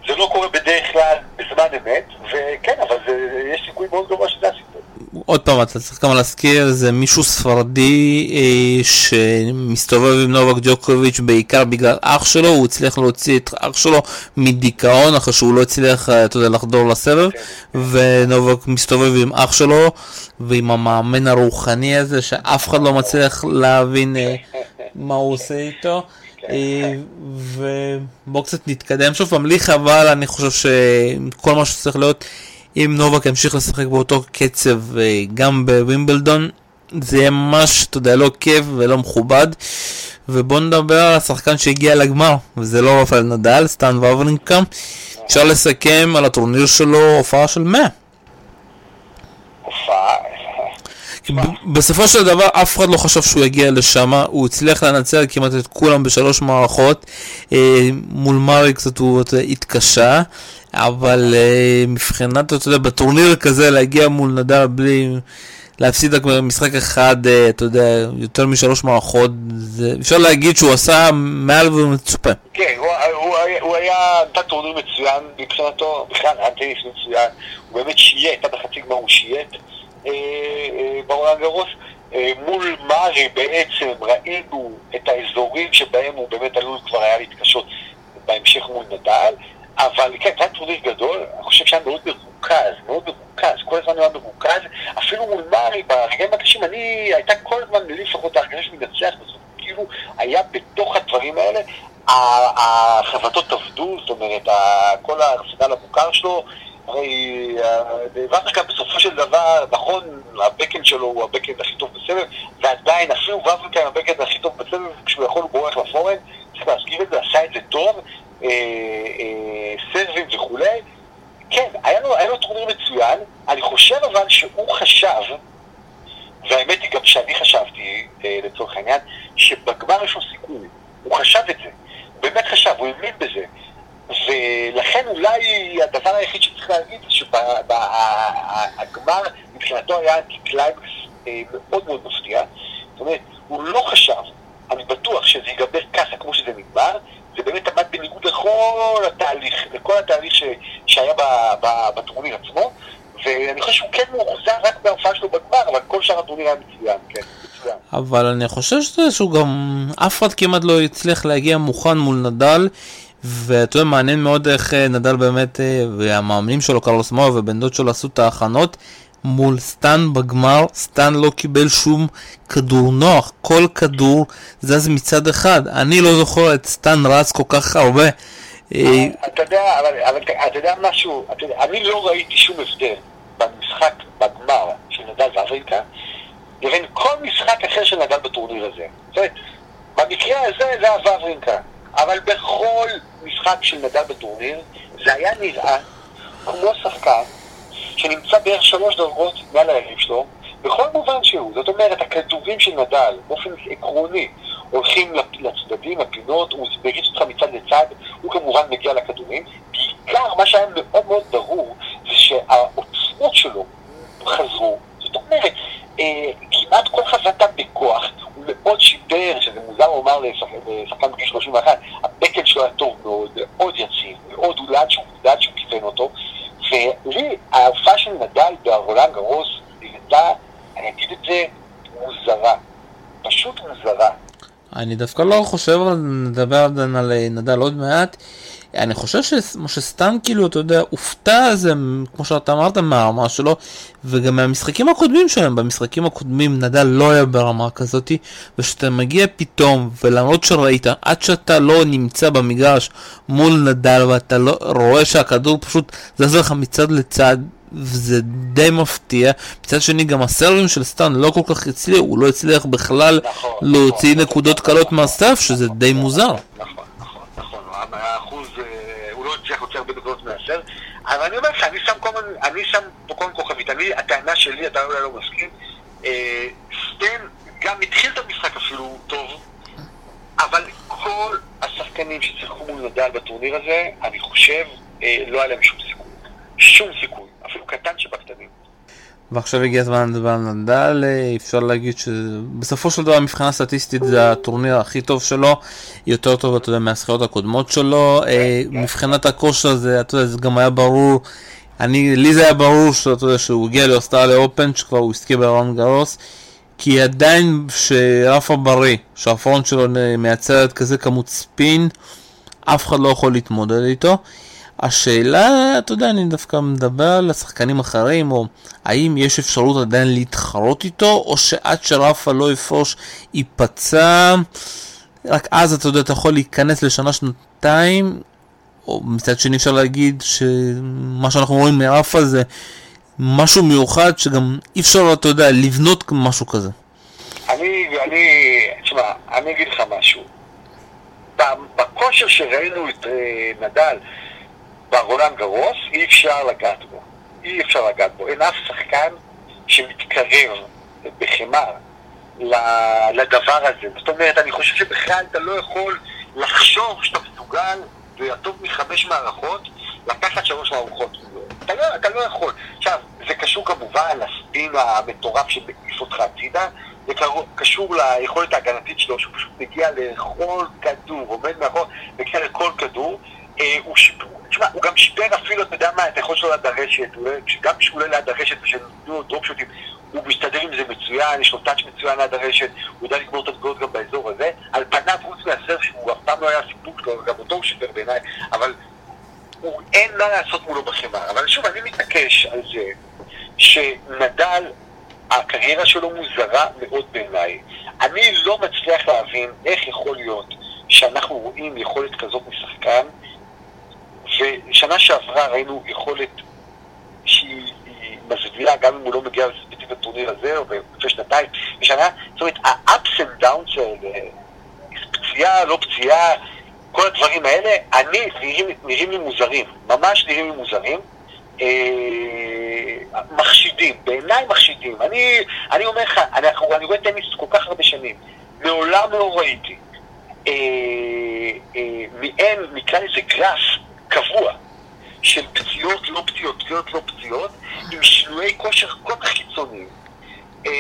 זה לא קורה בדרך כלל בזמן אמת, וכן, אבל זה, יש סיכוי מאוד גבוה שזה הסיפור. עוד פעם, אתה צריך גם להזכיר, זה מישהו ספרדי אה, שמסתובב עם נובק ג'וקוביץ' בעיקר בגלל אח שלו, הוא הצליח להוציא את אח שלו מדיכאון אחרי שהוא לא הצליח, אה, אתה יודע, לחדור לסבב, כן. ונובק מסתובב עם אח שלו ועם המאמן הרוחני הזה שאף אחד לא מצליח להבין אה, מה הוא עושה איתו. אה, ובואו קצת נתקדם שוב פעם, לי חבל, אני חושב שכל מה שצריך להיות, אם נובק ימשיך לשחק באותו קצב אה, גם בווימבלדון, זה יהיה ממש, אתה יודע, לא כיף ולא מכובד. ובואו נדבר על השחקן שהגיע לגמר, וזה לא רפאל נדל, סטן וברנינקה. אפשר לסכם על הטורניר שלו הופעה של 100. הופעה, בסופו של דבר אף אחד לא חשב שהוא יגיע לשם, הוא הצליח לנצל כמעט את כולם בשלוש מערכות, אה, מול מארי קצת הוא התקשה, אבל אה, מבחינת, אתה יודע, בטורניר כזה להגיע מול נדל בלי... להפסיד רק משחק אחד, אה, אתה יודע, יותר משלוש מערכות, זה, אפשר להגיד שהוא עשה מעל ומצופה. כן, הוא, הוא, הוא היה, נתן טורניר מצוין מבחינתו, בכלל היה טניס מצוין, הוא באמת שייט, עד החצי גמר הוא שייט. אה, אה, בעולם גרוס. אה, מול מארי בעצם ראינו את האזורים שבהם הוא באמת עלול כבר היה להתקשות בהמשך מול נדל, אבל כן, זה היה טורניר גדול, אני חושב שהיה מאוד מרוכז, מאוד מרוכז, כל הזמן היה מרוכז, אפילו מול מארי, ברגעים הקשים, אני, הייתה כל הזמן לי לפחות ההרגשה שאני מנצח בסוף, כאילו היה בתוך הדברים האלה, החבטות עבדו, זאת אומרת, כל הארסנל המוכר שלו, הרי ורקה אה, בסופו של דבר, נכון, הבקן שלו הוא הבקן הכי טוב בסבב, ועדיין אפילו עם הבקן הכי טוב בסבב, כשהוא יכול הוא בורח לפורן, צריך להזכיר את זה, עשה את זה טוב, אה, אה, סרבים וכולי. כן, היה לו, לו טורניר מצוין, אני חושב אבל שהוא חשב, והאמת היא גם שאני חשבתי, אה, לצורך העניין, שבגמר יש לו סיכוי. הוא חשב את זה, באמת חשב, הוא האמין בזה. ולכן אולי הדבר היחיד שצריך להגיד זה שהגמר מבחינתו היה אנטי-קליימקס אה, מאוד מאוד מפתיע. זאת אומרת, הוא לא חשב, אני בטוח שזה ייגבר ככה כמו שזה נגמר, זה באמת עמד בניגוד לכל התהליך, לכל התהליך ש, שהיה בטורניר עצמו, ואני חושב שהוא כן מאוחזר רק בהופעה שלו בגמר, אבל כל שאר הטורניר היה מצוין, כן. אבל אני חושב שהוא גם, אף אחד כמעט לא הצליח להגיע מוכן מול נדל ואתה יודע, מעניין מאוד איך אה, נדל באמת, אה, והמאמנים שלו, קרלוס מאו ובן דוד שלו עשו את ההכנות מול סטן בגמר, סטן לא קיבל שום כדור נוח, כל כדור זז מצד אחד. אני לא זוכר את סטן רץ כל כך הרבה. אה, אתה יודע, אבל אתה יודע משהו, אני לא ראיתי שום הבדל במשחק בגמר של נדל ואברינקה לבין כל משחק אחר של נדל בטורניר הזה. זאת אומרת, במקרה הזה זה היה ואברינקה. אבל בכל משחק של נדל בטורניר, זה היה נראה כמו שחקן שנמצא בערך שלוש דרגות מעל היריב שלו, בכל מובן שהוא. זאת אומרת, הכדורים של נדל, באופן עקרוני, הולכים לצדדים, לפינות, הוא מריץ אותך מצד לצד, הוא כמובן מגיע לכדורים. בעיקר, מה שהיה מאוד מאוד ברור, זה שהעוצמות שלו חזרו. זאת אומרת, אה, כמעט כל חזתה בכוח, הוא מאוד שיפר, שזה מוזר לומר לשחקן בגיל 31, הבקן שלו היה טוב מאוד, מאוד יציב, מאוד הוא לאט שהוא, לאט שהוא כיוון אותו, ולי, ההופעה של נדל ברולנד גרוס, היא הייתה, אני אגיד את זה, מוזרה. פשוט מוזרה. אני דווקא לא חושב על נדבר על נדל עוד מעט. אני חושב שסתם כאילו, אתה יודע, הופתע זה, כמו שאתה אמרת, מהרמה שלו, וגם מהמשחקים הקודמים שלהם, במשחקים הקודמים נדל לא היה ברמה כזאתי, וכשאתה מגיע פתאום, ולמרות שראית, עד שאתה לא נמצא במגרש מול נדל, ואתה לא רואה שהכדור פשוט זז לך מצד לצד, וזה די מפתיע. מצד שני, גם הסרבים של סטאן לא כל כך הצליח, הוא לא הצליח בכלל נכון, להוציא נכון, נקודות נכון, קלות נכון, מהסף, שזה נכון, די מוזר. נכון, נכון, נכון. האחוז, אה, הוא לא הצליח להוציא הרבה נקודות מהסר. אבל אני אומר לך, אני שם כל אני שם פה כל כוכבית. אני, הטענה שלי, אתה אולי לא מסכים, אה, סטן גם התחיל את המשחק אפילו טוב, אבל כל השחקנים ששיחקו מול נדל בטורניר הזה, אני חושב, אה, לא היה להם שום סיכוי. שום סיכוי. אפילו קטן שבקטנים. ועכשיו הגיע הזמן לדבר על נדל, אפשר להגיד שבסופו של דבר מבחינה סטטיסטית זה הטורניר הכי טוב שלו, יותר טוב, אתה יודע, מהזכיות הקודמות שלו, אה, מבחינת הכושר זה, אתה יודע, זה גם היה ברור, אני, לי זה היה ברור שאתה יודע, שהוא הגיע לאוסטרליה אופן, שכבר הוא הסכים ברון גרוס, כי עדיין שרפה בריא, שהפרונט שלו מייצרת כזה כמות ספין, אף אחד לא יכול להתמודד איתו. השאלה, אתה יודע, אני דווקא מדבר על השחקנים אחרים, או האם יש אפשרות עדיין להתחרות איתו, או שעד שרפה לא יפרוש ייפצע, רק אז אתה יודע, אתה יכול להיכנס לשנה-שנתיים, או מצד שני אפשר להגיד שמה שאנחנו רואים מרפה זה משהו מיוחד, שגם אי אפשר, אתה יודע, לבנות משהו כזה. אני, אני, תשמע, אני אגיד לך משהו. בכושר שראינו את אה, נדל, ברולנד גרוס, אי אפשר לגעת בו. אי אפשר לגעת בו. אין אף שחקן שמתקרב בחמר לדבר הזה. זאת אומרת, אני חושב שבכלל אתה לא יכול לחשוב שאתה מסוגל, והטוב מחמש מערכות, לקחת שלוש מערכות. אתה לא, אתה לא יכול. עכשיו, זה קשור כמובן לספין המטורף שמעיף אותך הצידה, זה קשור ליכולת ההגנתית שלו, שהוא פשוט מגיע לכל כדור, עומד מאחור, מגיע לכל כדור. אה, הוא, תשמע, הוא גם שיפר אפילו, אתה יודע מה, את היכולת שלו ליד הרשת, גם כשהוא עולה ליד הרשת ושנתנו לו דרופ שוטים, הוא מסתדר עם זה מצוין, יש לו טאץ' מצוין ליד הרשת, הוא יודע לגמור את התגובות גם באזור הזה. על פניו, חוץ מהסרף שהוא אף פעם לא היה סיפוק שלו, גם אותו הוא שיפר בעיניי, אבל הוא, אין מה לעשות מולו בחמר. אבל שוב, אני מתעקש על זה שנדל, הקריירה שלו מוזרה מאוד בעיניי. אני לא מצליח להבין איך יכול להיות שאנחנו רואים יכולת כזאת משחקן ושנה שעברה ראינו יכולת שהיא מזוויעה, גם אם הוא לא מגיע ספציפית לטורניר הזה, או לפני שנתיים, בשנה, זאת אומרת, ה-ups and downs האלה, פציעה, לא פציעה, כל הדברים האלה, אני, נראים, נראים לי מוזרים, ממש נראים לי מוזרים. אה, מחשידים, בעיניי מחשידים. אני, אני אומר לך, אני, אני רואה טניס כל כך הרבה שנים, מעולם לא ראיתי אה, אה, מעין, נקרא לזה גרף, קבוע של פציעות לא פציעות, פציעות לא פציעות, עם שינויי כושר כל כך קיצוניים, אה,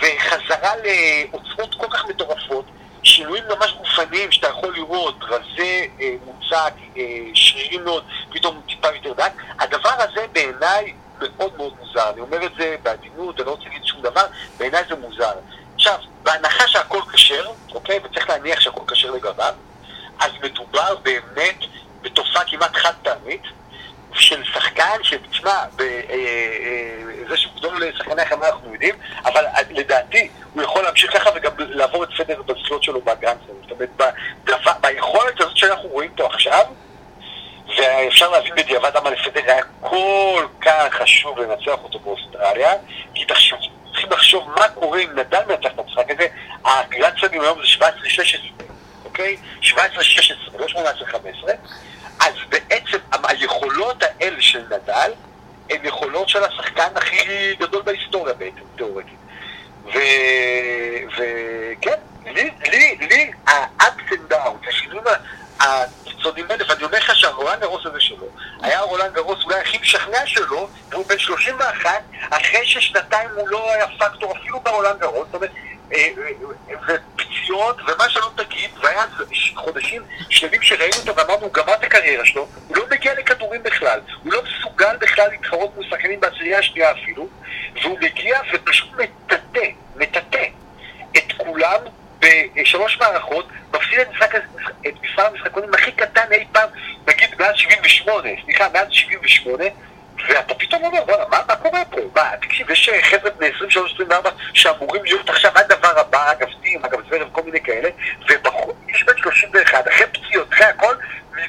וחזרה לעוצמות כל כך מטורפות, שינויים ממש גופניים שאתה יכול לראות, רזה אה, מוצק, אה, שרירים מאוד, פתאום טיפה יותר דק, הדבר הזה בעיניי מאוד מאוד מוזר. אני אומר את זה בעדינות, אני לא רוצה להגיד שום דבר, בעיניי זה מוזר. עכשיו, בהנחה שהכל כשר, אוקיי, וצריך להניח שהכל כשר לגביו, אז מדובר באמת בתופעה כמעט חד פעמית של שחקן שתשמע, אה, אה, זה שגדול לשחקני החמרה אנחנו יודעים, אבל לדעתי הוא יכול להמשיך ככה וגם לעבור את פדר בזכויות שלו בגרנדסון. זאת אומרת, ביכולת הזאת שאנחנו רואים פה עכשיו, ואפשר להבין בדיעבד למה לפדר היה כל כך חשוב לנצח אותו באוסטרליה, כי תחשוב, צריכים לחשוב מה קורה אם נדל מנצח את המשחק הזה, הגרנדסונים היום זה 17-16, אוקיי? 17-16, לא 18-15. אז בעצם היכולות האלה של נדל הן יכולות של השחקן הכי גדול בהיסטוריה בעצם, תיאורטית. וכן, לי, לי, לי, ה-ups and downs, השינויים הקיצוניים האלה, ואני אומר לך שהרולנד גרוס הזה שלו, היה הרולנד גרוס אולי הכי משכנע שלו, והוא בן 31, אחרי ששנתיים הוא לא היה פקטור אפילו ברולנד גרוס, זאת אומרת, אה, אה, ופציעות, ומה שלא תגיד, והיה חודשים שלמים שראינו אותו ואמרנו, הוא גמר את הקריירה שלו, הוא לא מגיע לכדורים בכלל, הוא לא מסוגל בכלל להתחרות מול שחקנים בעשירייה השנייה אפילו, והוא מגיע ופשוט מטאטא, מטאטא את כולם בשלוש מערכות, מפסיד את, משחק, את מספר המשחקונים הכי קטן אי פעם, נגיד מאז 78, סליחה, מאז 78, ואתה פתאום אומר, וואלה, מה, מה קורה פה? מה, תקשיב, יש אה, חבר'ה בני 23-24 שאמורים להיות עכשיו הדבר הבא, אגב סטים, אגב זוורב, כל מיני כאלה, ובחור, יש בן 31, אחרי פציעות, אחרי הכל,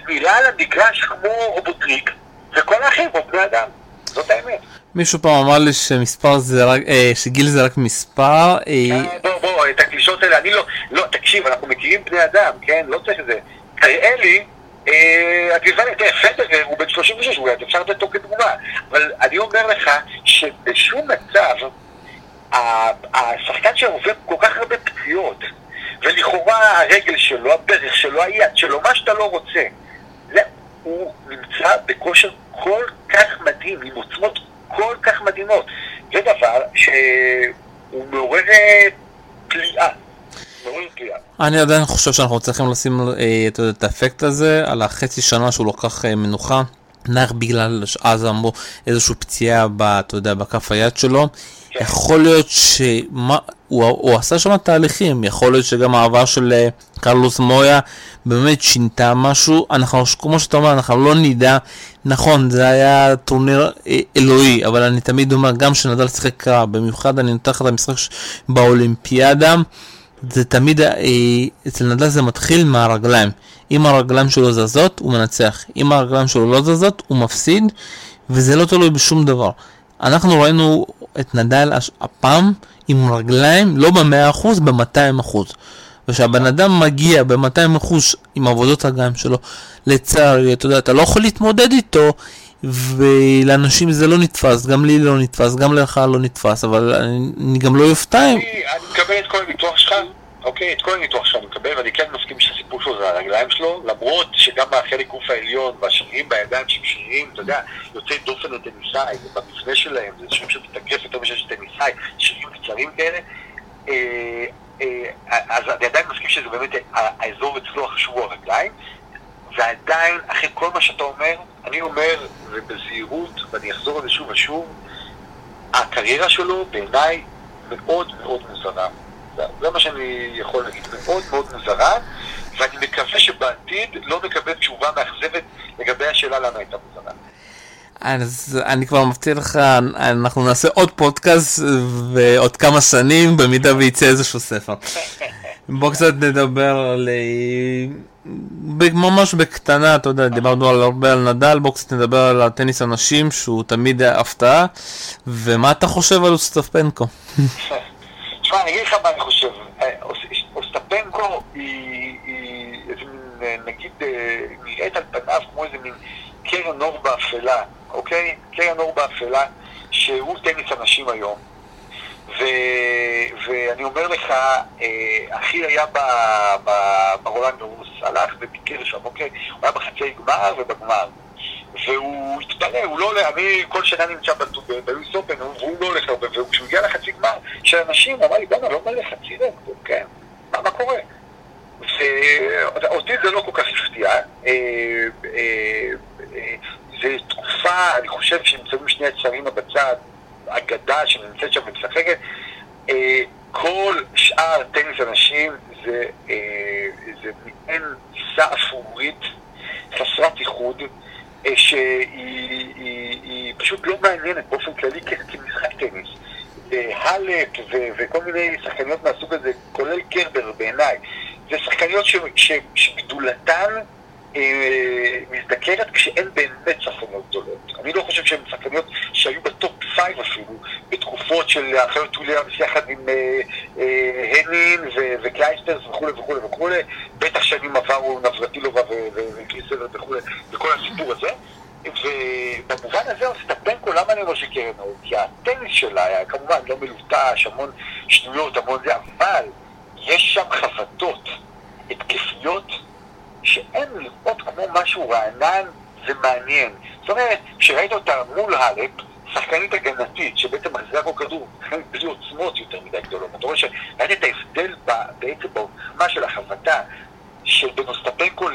מילה על המגרש כמו רובוטריק, וכל האחים פה בני אדם. זאת האמת. מישהו פעם אמר לי שמספר זה רק, אה, שגיל זה רק מספר. אה... אה בוא, בוא, את הקלישות האלה, אני לא, לא, תקשיב, אנחנו מכירים בני אדם, כן? לא צריך את זה. תראה לי אה, הגברת, פדר הוא בן 36, הוא אפשר לתת אותו כדוגמה, אבל אני אומר לך שבשום מצב השחקן שעובר כל כך הרבה פציעות, ולכאורה הרגל שלו, הברך שלו, היד שלו, מה שאתה לא רוצה, הוא נמצא בכושר כל כך מדהים, עם עוצמות כל כך מדהימות. זה דבר אני עדיין חושב שאנחנו צריכים לשים אה, את האפקט הזה על החצי שנה שהוא לקח אה, מנוחה. נח בגלל שאז אמרו איזושהי פציעה, אתה יודע, בכף היד שלו. כן. יכול להיות שמה, הוא, הוא עשה שם תהליכים, יכול להיות שגם העבר של אה, קרלוס מויה באמת שינתה משהו, אנחנו, כמו שאתה אומר, אנחנו לא נדע, נכון, זה היה טורניר אה, אלוהי, אבל אני תמיד אומר, גם כשנדל שיחק קרב, במיוחד אני נותן לך את המשחק באולימפיאדה, זה תמיד, אה, אצל נדל זה מתחיל מהרגליים. אם הרגליים שלו זזות, הוא מנצח. אם הרגליים שלו לא זזות, הוא מפסיד, וזה לא תלוי בשום דבר. אנחנו ראינו את נדל הפעם עם רגליים לא ב-100%, ב-200%. וכשהבן אדם מגיע ב-200% עם עבודות הרגליים שלו, לצערי, אתה יודע, אתה לא יכול להתמודד איתו, ולאנשים זה לא נתפס, גם לי לא נתפס, גם לך לא נתפס, אבל אני, אני גם לא אופתע אם... אני מקבל את כל הניתוח שלך, אוקיי? את כל הניתוח שלך אני מקבל, ואני כן מסכים שהסיפור שלו זה הרגליים שלו, למרות שגם החלק גוף העליון והשרירים בידיים שהם שרירים, אתה יודע, יוצאי דופן לטניסאי, במבנה שלהם, זה שרירים שמתגף יותר משל טניסאי, שרירים קצרים כאלה. אה, אה, אז אני עדיין מסכים שזה באמת ה- האזור אצלו החשוב הוא הרגליים, ועדיין, אחרי כל מה שאתה אומר, אני אומר, ובזהירות, ואני אחזור על זה שוב ושוב, הקריירה שלו בעיניי מאוד מאוד מוזרה. זה, מה שאני יכול להגיד, מאוד מאוד מוזרה, ואני מקווה שבעתיד לא נקבל תשובה מאכזבת לגבי השאלה למה הייתה מוזרה. אז אני כבר מבטיח לך, אנחנו נעשה עוד פודקאסט ועוד כמה שנים, במידה וייצא איזשהו ספר. בוא קצת נדבר על... אה, ממש בקטנה, אתה יודע, דיברנו על הרבה על נדל, בוא קצת נדבר על הטניס הנשים, שהוא תמיד הפתעה, ומה אתה חושב על אוסטפנקו? תשמע, אני אגיד לך מה אני חושב. אה, אוס- אוסטפנקו היא, איזה אה, נגיד, אה, נראית על פניו כמו איזה מין קרן אור באפלה, אוקיי? קרן אור באפלה, שהוא טניס הנשים היום. ו, ואני אומר לך, אחי היה ברולנד רוס, הלך וביקר שם, אוקיי? הוא היה בחצי גמר ובגמר. והוא התפלא, הוא לא עולה, אני כל שנה נמצא בטו- ב- ביוס אופן, והוא לא הולך הרבה, וכשהוא הגיע לחצי גמר של אנשים, הוא אמר לי, בואנה, לא מלא חצי רקטור, כן, מה, מה קורה? ואותי זה לא כל כך הפתיע. אה, אה, אה, זו תקופה, אני חושב שנמצאים שני הצערים בצד, אגדה שנמצאת שם ומשחקת. אה, כל שאר טניס הנשים זה, אה, זה מעין טיסה אפרורית חסרת איחוד, שהיא היא, היא פשוט לא מעניינת באופן כללי כמשחק טניס. ו- וכל מיני שחקניות מהסוג הזה, כולל קרבר בעיניי, זה שחקניות שגדולתן אה, מזדקרת כשאין באמת שחקניות גדולות. אני לא חושב שהן שחקניות שהיו ב top five אפילו, בתקופות של אחיות וויליאמס יחד עם אה, אה, הנין ו- וקלייסטרס וכולי וכולי וכולי, בטח שנים עברו נברטילובה וקריסלר וכולי, וכל הסיפור הזה. ובמובן הזה אוסטפנקו, למה אני אומר שקרן אור? כי הטניס שלה היה כמובן לא מלוטש, המון שטויות, המון זה, אבל יש שם חבטות התקפיות שאין לראות כמו משהו רענן ומעניין. זאת אומרת, כשראית אותה מול האלפ, שחקנית הגנתית, שבעצם מחזירה כל כדור, בלי עוצמות יותר מדי גדולות. אתה רואה שראית את ההבדל בעצם בעוצמה של החבטה של בין אוסטפנקו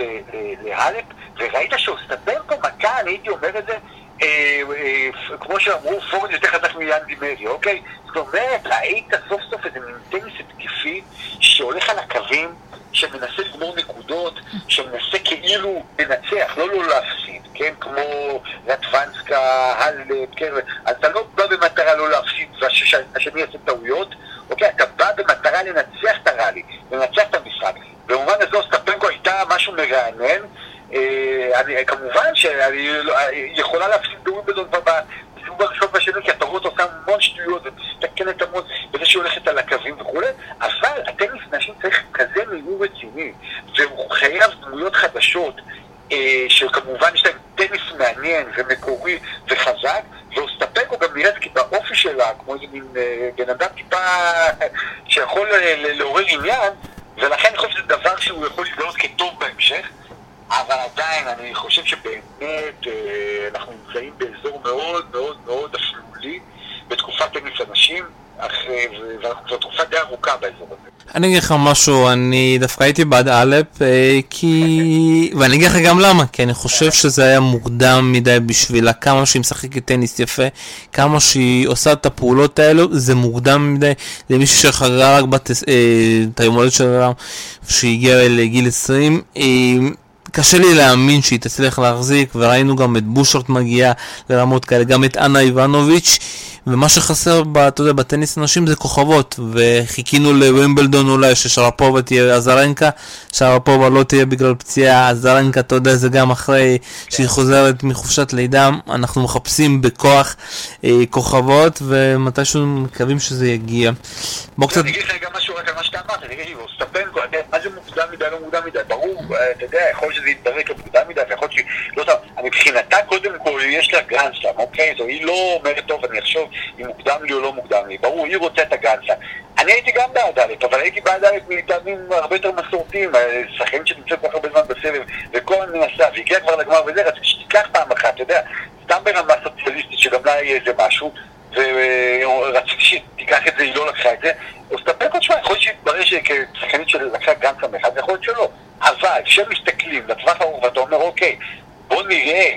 להלפ, וראית שאוסטפנקו מכה, אני הייתי אומר את זה, אה, אה, כמו שאמרו, פורן יותר חזק מיאנדי מרי, אוקיי? זאת אומרת, ראית סוף סוף איזה מין טניס התקפי שהולך על הקווים, שמנסה לגמור נקודות, שמנסה כאילו לנצח, לא לא להפסיד, כן? כמו רטוונסקה, הלפ, כן? אתה לא בא במטרה לא להפסיד והשני יעשה טעויות, אוקיי? אתה בא במטרה לנצח את הראלי, לנצח את המשחק. במובן הזה אוסטפנקו הייתה משהו מרענן. אה, אני, כמובן שאני לא- יכולה להפסיד בווימבלדון הראשון והשני, כי אתה רואה אותה עושה המון שטויות ומתקנת המון בזה שהיא הולכת על הקווים וכולי, אבל הטניס נשים צריך כזה ניהול רציני, והוא חייב דמויות חדשות, אה, שכמובן יש להם טניס מעניין ומקורי וחזק, ואוסטפנקו גם נראית באופי שלה, כמו איזה מין אה, בן אדם טיפה שיכול אה, לעורר עניין, ולכן אני חושב שזה דבר שהוא יכול להתגלות כטוב בהמשך. אבל עדיין, אני חושב שבאמת אה, אנחנו נמצאים באזור מאוד מאוד מאוד אפלולי בתקופת טניס כבר תקופה די ארוכה באזור הזה. אני אגיד לך משהו, אני דווקא הייתי בעד אלפ, אה, כי... ואני אגיד לך גם למה, כי אני חושב שזה היה מוקדם מדי בשבילה, כמה שהיא משחקת טניס יפה, כמה שהיא עושה את הפעולות האלו, זה מוקדם מדי, זה מישהו שחגגה רק בת... אה, את היום הולדת שלה, שהגיעה לגיל 20. קשה לי להאמין שהיא תצליח להחזיק, וראינו גם את בושרט מגיעה לרמות כאלה, גם את אנה איבנוביץ', ומה שחסר, אתה יודע, בטניס נשים זה כוכבות, וחיכינו לווימבלדון אולי, ששרפובה תהיה אזרנקה, שרפובה לא תהיה בגלל פציעה, אזרנקה, אתה יודע, זה גם אחרי שהיא חוזרת מחופשת לידה, אנחנו מחפשים בכוח אה, כוכבות, ומתישהו מקווים שזה יגיע. בוא קצת... אני אגיד לך גם משהו רק על מה שאתה אמרת, מה זה מוקדם לא מוקדם מדי, ברור, אה, אתה יודע, יכול להיות שזה יתברק מוקדם מדי, ויכול להיות שהיא, לא יודע, מבחינתה קודם כל יש לה שם, אוקיי? זו היא לא אומרת, טוב, אני אחשוב אם מוקדם לי או לא מוקדם לי. ברור, היא רוצה את שם. אני הייתי גם בעד א', אבל הייתי בעד א' מטעמים הרבה יותר מסורתיים, אה, שחקנים שנמצאת כל כך הרבה זמן בסבב, וכל מנסה, והגיע כבר לגמר וזה, רציתי שתיקח פעם אחת, אתה יודע, סתם ברמה סוציאליסטית, שגם לה יהיה איזה משהו, ורציתי שתיקח את זה, היא לא לקחה את זה. אז תספק עוד שמע, יכול להיות שיתברר שכשחקנית שלקחה גן שם אחד, יכול להיות שלא. אבל כשמסתכלים לטווח הארוך ואתה אומר, אוקיי, בוא נראה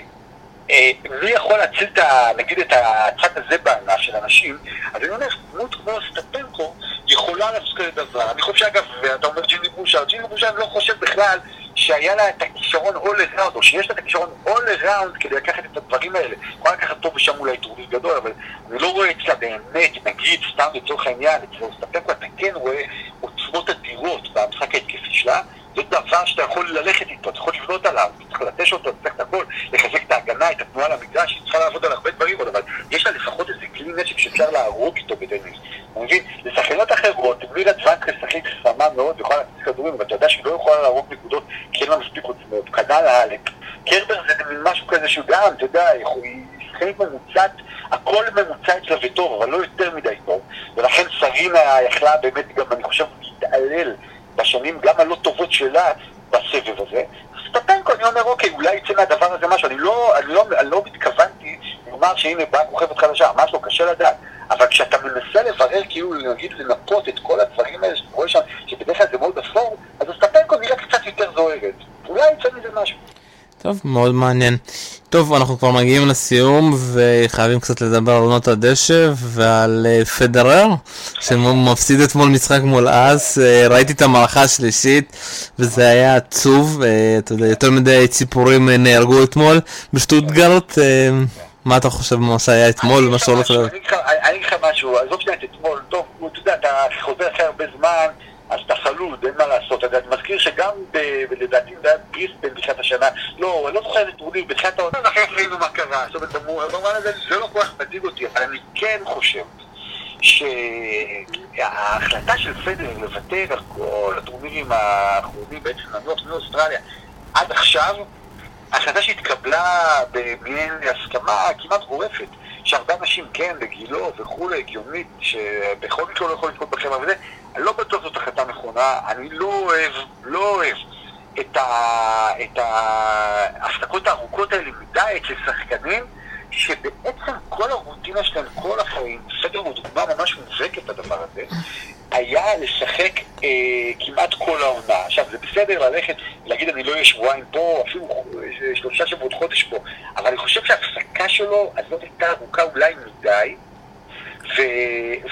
אה, מי יכול להציל את ה... נגיד את הצד הזה בענף של אנשים, אז אני אומר, דמות כמו סטפנקו יכולה לעשות כזה דבר. אני חושב שאגב, ואתה אומר ג'יני בושר, ג'יני אני לא חושב בכלל שהיה לה את הכישרון all around, או שיש לה את הכישרון all around כדי לקחת את הדברים האלה. יכולה לקחת פה ושם אולי טורניר גדול, אבל אני לא רואה אצלה באמת, נגיד, סתם לצורך העניין, אצל סטפנקו אתה כן רואה עוצמות אדירות במשחק ההתקפי שלה. זה דבר שאתה יכול ללכת איתו, אתה יכול לבנות עליו, אתה צריך לטש אותו, צריך את הכל, לחזק את ההגנה, את התנועה למגרש, היא צריכה לעבוד על הרבה דברים אבל יש לה לפחות איזה כלי נשק שאפשר להרוג איתו בטניס. אתה מבין? לשחקנות אחרות, מירה צוואנק לשחק חמה מאוד ויכולה להכניס כדורים, אבל אתה יודע שהיא לא יכולה להרוג נקודות כי אין לה מספיק עוצמות. כנ"ל האלק. קרבר זה משהו כזה שהוא גם, אתה יודע, היא שחקנית ממוצעת, הכל ממוצע אצלה וטוב, אבל לא יותר מדי טוב. ולכן סרינה יכלה באמת גם, אני חושב, להתעלל בשנים גם הלא טובות שלה בסבב הזה. סטפנקו, אני אומר, אוקיי, אולי יצא מהדבר הזה משהו. אני לא, אני לא, אני לא מתכוונתי לומר שהנה באה כוכבת חדשה, ממש לא, קשה לדעת. אבל כשאתה מנסה לברר, כאילו, נגיד, לנפות את כל הדברים האלה שאתה רואה שם, שבדרך כלל זה מאוד אפור, אז הסטפנקו נראה קצת יותר זוהרת. אולי יצא מזה משהו. טוב, מאוד מעניין. טוב, אנחנו כבר מגיעים לסיום וחייבים קצת לדבר על עונות הדשא ועל uh, פדרר שמפסיד אתמול משחק מול אס, uh, ראיתי את המערכה השלישית וזה היה עצוב, uh, אתה יודע, יותר מדי ציפורים נהרגו אתמול בשטוטגרט, מה אתה חושב מה שהיה אתמול ומה שהולך להיות? אני אגיד לך משהו, עזוב שנייה את אתמול, טוב, אתה יודע, אתה חוזר אחרי הרבה זמן אז אתה חלוד, אין מה לעשות. אני מזכיר שגם, לדעתי, זה היה בריסבן בתחילת השנה, לא, אני לא זוכר איזה טורניר, בתחילת העונה, אחרי ראינו מה קרה. זאת אומרת, במובן הזה זה לא כל כך מדאיג אותי, אבל אני כן חושב שההחלטה של פדר לוותר על כל הטורנירים האחרונים, בעצם לנוח מאוסטרליה, עד עכשיו, החלטה שהתקבלה במעין הסכמה כמעט גורפת. שהרבה אנשים כן, בגילו וכולי, הגיונית, שבכל מקרה לא יכול לזכות בחברה וזה, אני לא בטוח זאת החלטה נכונה, אני לא אוהב, לא אוהב את ההפסקות הארוכות האלה מדי אצל שחקנים, שבעצם כל הרוטינה שלהם כל החיים, בסדר הוא דוגמה ממש מובהקת לדבר הזה, היה לשחק אה, כמעט כל העונה. עכשיו, זה בסדר ללכת, להגיד אני לא אהיה שבועיים פה, אפילו שלושה שבועות חודש פה, אבל אני חושב שההפסקה שלו הזאת הייתה ארוכה אולי מדי, ו...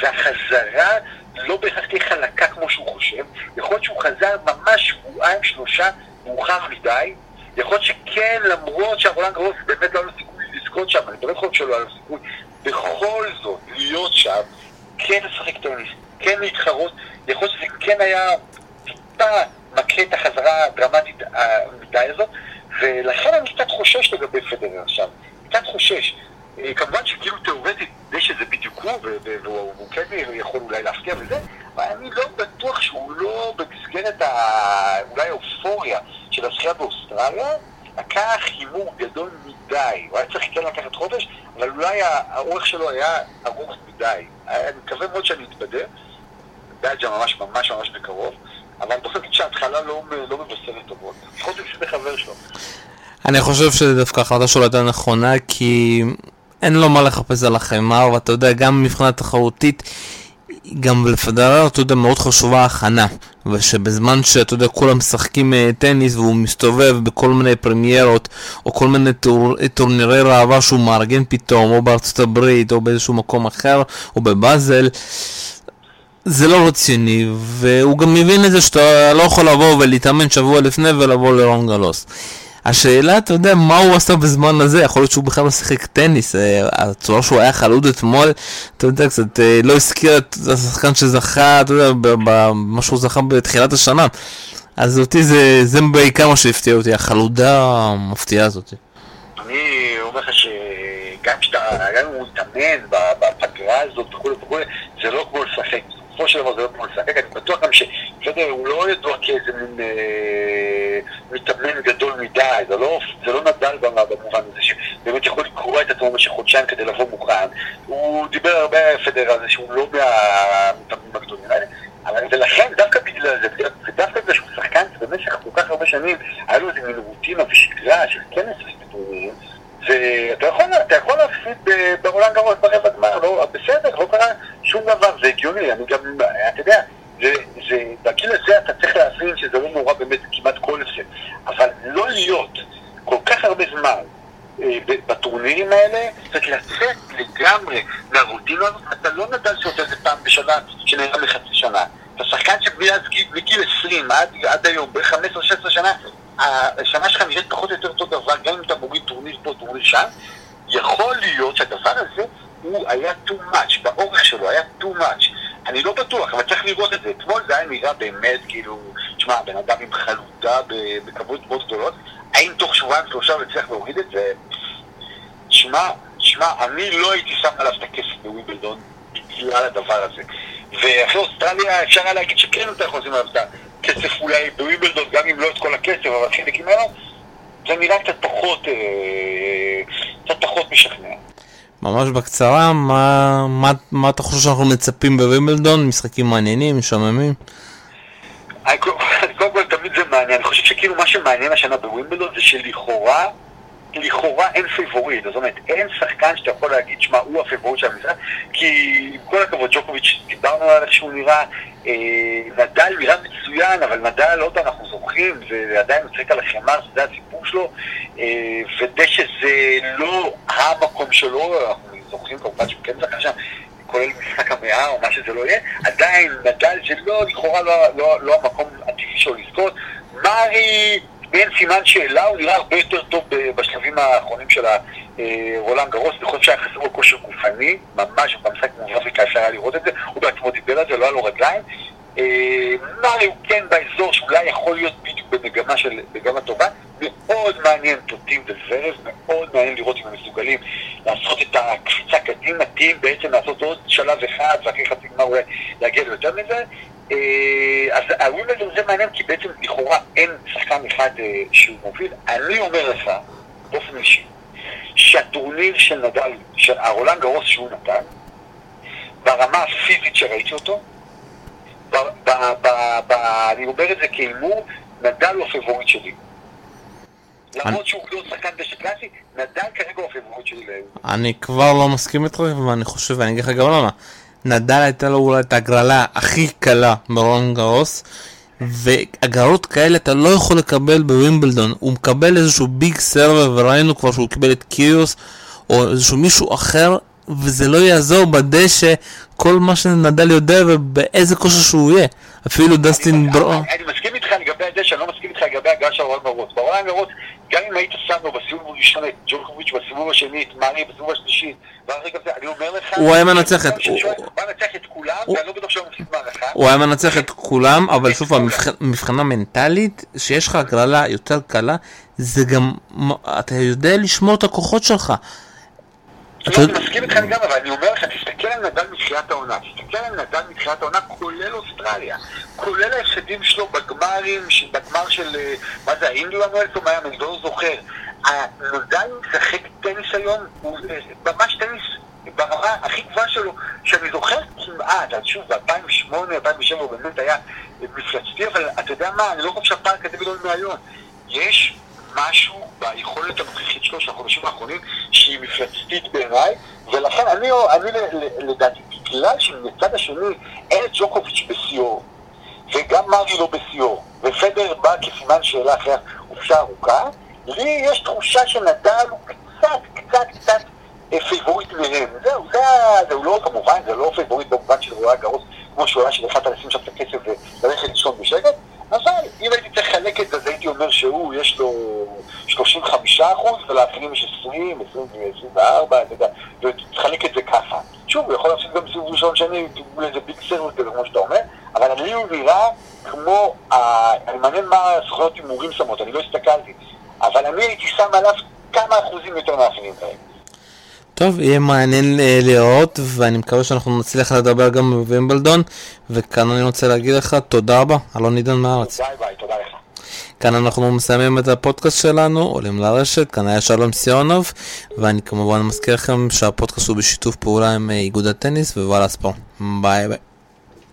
והחזרה לא בהכרח תהיה חלקה כמו שהוא חושב. יכול להיות שהוא חזר ממש שבועיים, שלושה, מאוחר מדי. יכול להיות שכן, למרות שהרולנד גרוס באמת לא היה לו לזכות שם, אני באמת חושב שלא היה לו סיכוי, בכל זאת, להיות שם, כן לשחק טניס, כן להתחרות, יכול להיות שזה כן היה טיפה מכה את החזרה הדרמטית המדי הזאת, ולכן אני קצת חושש לגבי פדרר עכשיו, קצת חושש. אה, כמובן שכאילו תיאורטית זה שזה בדיוק הוא, והוא כן יכול אולי להפתיע וזה, אבל אני לא בטוח שהוא לא במסגרת אולי האופוריה של הזכייה באוסטרליה, לקח הימור גדול מדי. הוא היה צריך כן לקחת חודש, אבל אולי האורך שלו היה ארוך מדי. אני מקווה מאוד שאני אתבדה, באג'ה ממש ממש ממש בקרוב, אבל אני חושב שההתחלה לא, לא מבשרת טובות. לפחות עם חבר שלו. אני חושב שדווקא ההחלטה שלו הייתה נכונה, כי אין לו מה לחפש על החמר, ואתה יודע, גם מבחינה תחרותית, גם לפדרר, אתה יודע, מאוד חשובה ההכנה. ושבזמן שאתה יודע, כולם משחקים אה, טניס והוא מסתובב בכל מיני פרמיירות או כל מיני טור, טורנירי ראווה שהוא מארגן פתאום, או בארצות הברית, או באיזשהו מקום אחר, או בבאזל, זה לא רציני, והוא גם מבין את זה שאתה לא יכול לבוא ולהתאמן שבוע לפני ולבוא לרון גלוס. השאלה, אתה יודע, מה הוא עשה בזמן הזה? יכול להיות שהוא בכלל לא שיחק טניס. אה, הצורה שהוא היה חלוד אתמול, אתה יודע, קצת אה, לא הזכיר את השחקן שזכה, אתה יודע, במה שהוא זכה בתחילת השנה. אז אותי זה, זה בעיקר מה שהפתיע אותי, החלודה המפתיעה הזאת. אני אומר לך שגם כשאתה, גם אם הוא מתאמן בפגרה הזאת וכולי וכולי, זה לא כמו לשחק. בסופו של דבר זה לא כמו לשחק, אני בטוח גם ש... בסדר, הוא לא ידוע כאיזה מין אה, מתאמן גדול מדי, זה לא, זה לא נדל במובן הזה, שבאמת יכול לקרוא את עצמו במשך חודשיים כדי לבוא מוכן. הוא דיבר הרבה פדר על זה שהוא לא מהמתאמנים הגדולים האלה. ולכן, דווקא בגלל זה, ודווקא בגלל שהוא שחקן במשך כל כך הרבה שנים, היה לו איזה מין רוטינה ושגרה של כנס וטורנירים, ואתה יכול, יכול להפסיד ברולנד גרוס ברבע גמר, לא, בסדר, לא קרה שום דבר, זה הגיוני, אני גם, אתה יודע, זה, זה, בגיל הזה אתה צריך להבין שזה לא נורא באמת כמעט כל הפסד, אבל לא להיות כל כך הרבה זמן אה, בטורנירים האלה, צריך לצאת לגמרי מהרוטינה הזאת, אתה לא נדל שעושה את זה פעם בשנה, שנראה מחצי שנה. אתה שחקן שמגיל 20 עד, עד היום, ב-15-16 שנה, השנה שלך נראית פחות או יותר אותו דבר, גם אם אתה מוריד טורניר פה, טורניר שם, יכול להיות שהדבר הזה הוא היה too much, באורך שלו היה too much. אני לא בטוח, אבל צריך לראות את זה. אתמול זה היה נראה באמת, כאילו, תשמע, בן אדם עם חלודה בכמות מאוד גדולות, האם תוך שבועיים שלושה הוא יצליח להוריד את זה? תשמע, תשמע, אני לא הייתי שם עליו את הכסף בוויבלדון בגלל הדבר הזה. ואחרי אוסטרליה אפשר היה להגיד שכן אתה יכול לשים עליו את הכסף אולי בוויבלדון, גם אם לא את כל הכסף, אבל חלק ממנו, זה נראה קצת פחות, אה, פחות משכנע. ממש בקצרה, מה, מה, מה אתה חושב שאנחנו מצפים בווימבלדון? משחקים מעניינים, משעממים? קודם כל תמיד זה מעניין, אני חושב שכאילו מה שמעניין השנה בווימבלדון זה שלכאורה, לכאורה אין פיבוריט, זאת אומרת אין שחקן שאתה יכול להגיד שמע הוא הפיבוריט של המשחק כי עם כל הכבוד ג'וקוביץ' דיברנו על איך שהוא נראה אה, נדל נראה מצוין אבל נדל יודע אנחנו זוכרים ועדיין מצחיק על החמר שזה הסיפור שלו אה, ודשא זה לא המקום שלו אנחנו זוכרים כמובן שהוא כן זכה שם כולל משחק המאה או מה שזה לא יהיה, עדיין נדל זה לא, לכאורה לא, לא, לא המקום הטבעי שלו לזכות. מארי אין סימן שאלה, הוא נראה הרבה יותר טוב בשלבים האחרונים של הרולנד גרוס, אני חושב שהיה חסר לו כושר גופני, ממש במשחק מול אפריקה אפשר היה לראות את זה, הוא בעצמו דיבר על זה, לא היה לו רגליים. אה, מארי הוא כן באזור שאולי יכול להיות בדיוק במגמה של, מגמה טובה, מאוד מעניין טוטים וזרב, מאוד מעניין לראות אם הם מסוגלים לעשות את הקפיצה קדימה, טים בעצם לעשות עוד שלב אחד, ואחרי חצי גמר אולי להגיע ליותר מזה. אה, אז הווימבלדון זה מעניין כי בעצם לכאורה אין שחקן אחד אה, שהוא מוביל. אני אומר לך, באופן אישי, שהטורניר של נדל, של הרולנד גרוס שהוא נתן, ברמה הפיזית שראיתי אותו, ב, ב, ב, ב, אני אומר את זה כהימור, נדל הוא הפבוריט שלי. למרות שהוא לא שחקן דשא קלאסי, נדל כרגע הוא הפבוריט שלי. אני כבר לא מסכים איתך, ואני חושב, ואני אגיד לך גם למה. נדל הייתה לו אולי את הגרלה הכי קלה ברולאן גארוס, והגרלות כאלה אתה לא יכול לקבל בווימבלדון. הוא מקבל איזשהו big server, וראינו כבר שהוא קיבל את קיריוס, או איזשהו מישהו אחר, וזה לא יעזור בדשא כל מה שנדל יודע ובאיזה כושר שהוא יהיה. אפילו דסטין ברו... אני מסכים איתך לגבי הדשא, אני לא מסכים איתך לגבי הגעה של רולנד גרוס. ברולנד גרוס, גם אם היית שם לו בסיבוב הראשון את ג'וקוביץ' בסיבוב השני, את מארי בסיבוב השלישי, אני אומר לך... הוא היה מנצח את... הוא היה מנצח את כולם, ואני לא בטוח שהוא מפסיד מערכה. הוא היה מנצח את כולם, אבל שוב, מבחינה מנטלית, שיש לך הגרלה יותר קלה, זה גם... אתה יודע לשמור את הכוחות שלך. לא, אני מסכים איתך לגמרי, אבל אני אומר לך, תסתכל על נדל מתחילת העונה, תסתכל על נדל מתחילת העונה, כולל אוסטרליה, כולל ההפסדים שלו בגמרים, בגמר של, אה, מה זה, האינדיואן וולפום היה, אני לא זוכר. נדל משחק טניס היום, הוא אה, ממש טניס ברמה הכי גבוהה שלו, שאני זוכר כמעט, אז שוב, ב-2008, 2007 הוא באמת היה מפלצתי, אבל אתה יודע מה, אני לא חושב שהפער כזה גדול מהיום. יש משהו ביכולת הנוכחית שלו של החודשים האחרונים שהיא מפלצתית בעיניי, ולכן אני, אני לדעתי, בגלל שמצד השני אין את ג'וקוביץ' בשיאו, וגם מרי לא בשיאו, ופדר בא כסימן שאלה אחרי חופשה ארוכה, לי יש תחושה שנדל הוא קצת, קצת, קצת פייבוריט מהם. זהו, זה, הוא לא כמובן, זה לא פייבוריט במובן של רולאן גארוס, כמו שהוא היה שהחלטת לשים שם את הכסף וללכת לישון בשקט, אבל אם הייתי צריך לחלק את זה, אז הייתי אומר שהוא, יש לו 35 אחוז, ולאחרים יש 20, 24, אתה יודע, ותחלק את זה ככה. שוב, הוא יכול לעשות גם סיבוב ראשון שני, תגמול איזה big server כזה, כמו שאתה אומר, אבל לי הוא נראה כמו, אני מעניין מה הסוכנות הימורים שמות, אני לא הסתכלתי, אבל אני הייתי שם עליו כמה אחוזים יותר מאחרים כאלה. טוב, יהיה מעניין אה, לראות, ואני מקווה שאנחנו נצליח לדבר גם בווימבלדון, וכאן אני רוצה להגיד לך תודה רבה, אלון עידן מהארץ. ביי ביי, תודה לך. כאן אנחנו מסיימים את הפודקאסט שלנו, עולים לרשת, כאן היה שלום סיונוב, ואני כמובן מזכיר לכם שהפודקאסט הוא בשיתוף פעולה עם אה, איגוד הטניס ווואלה ספורט. ביי ביי.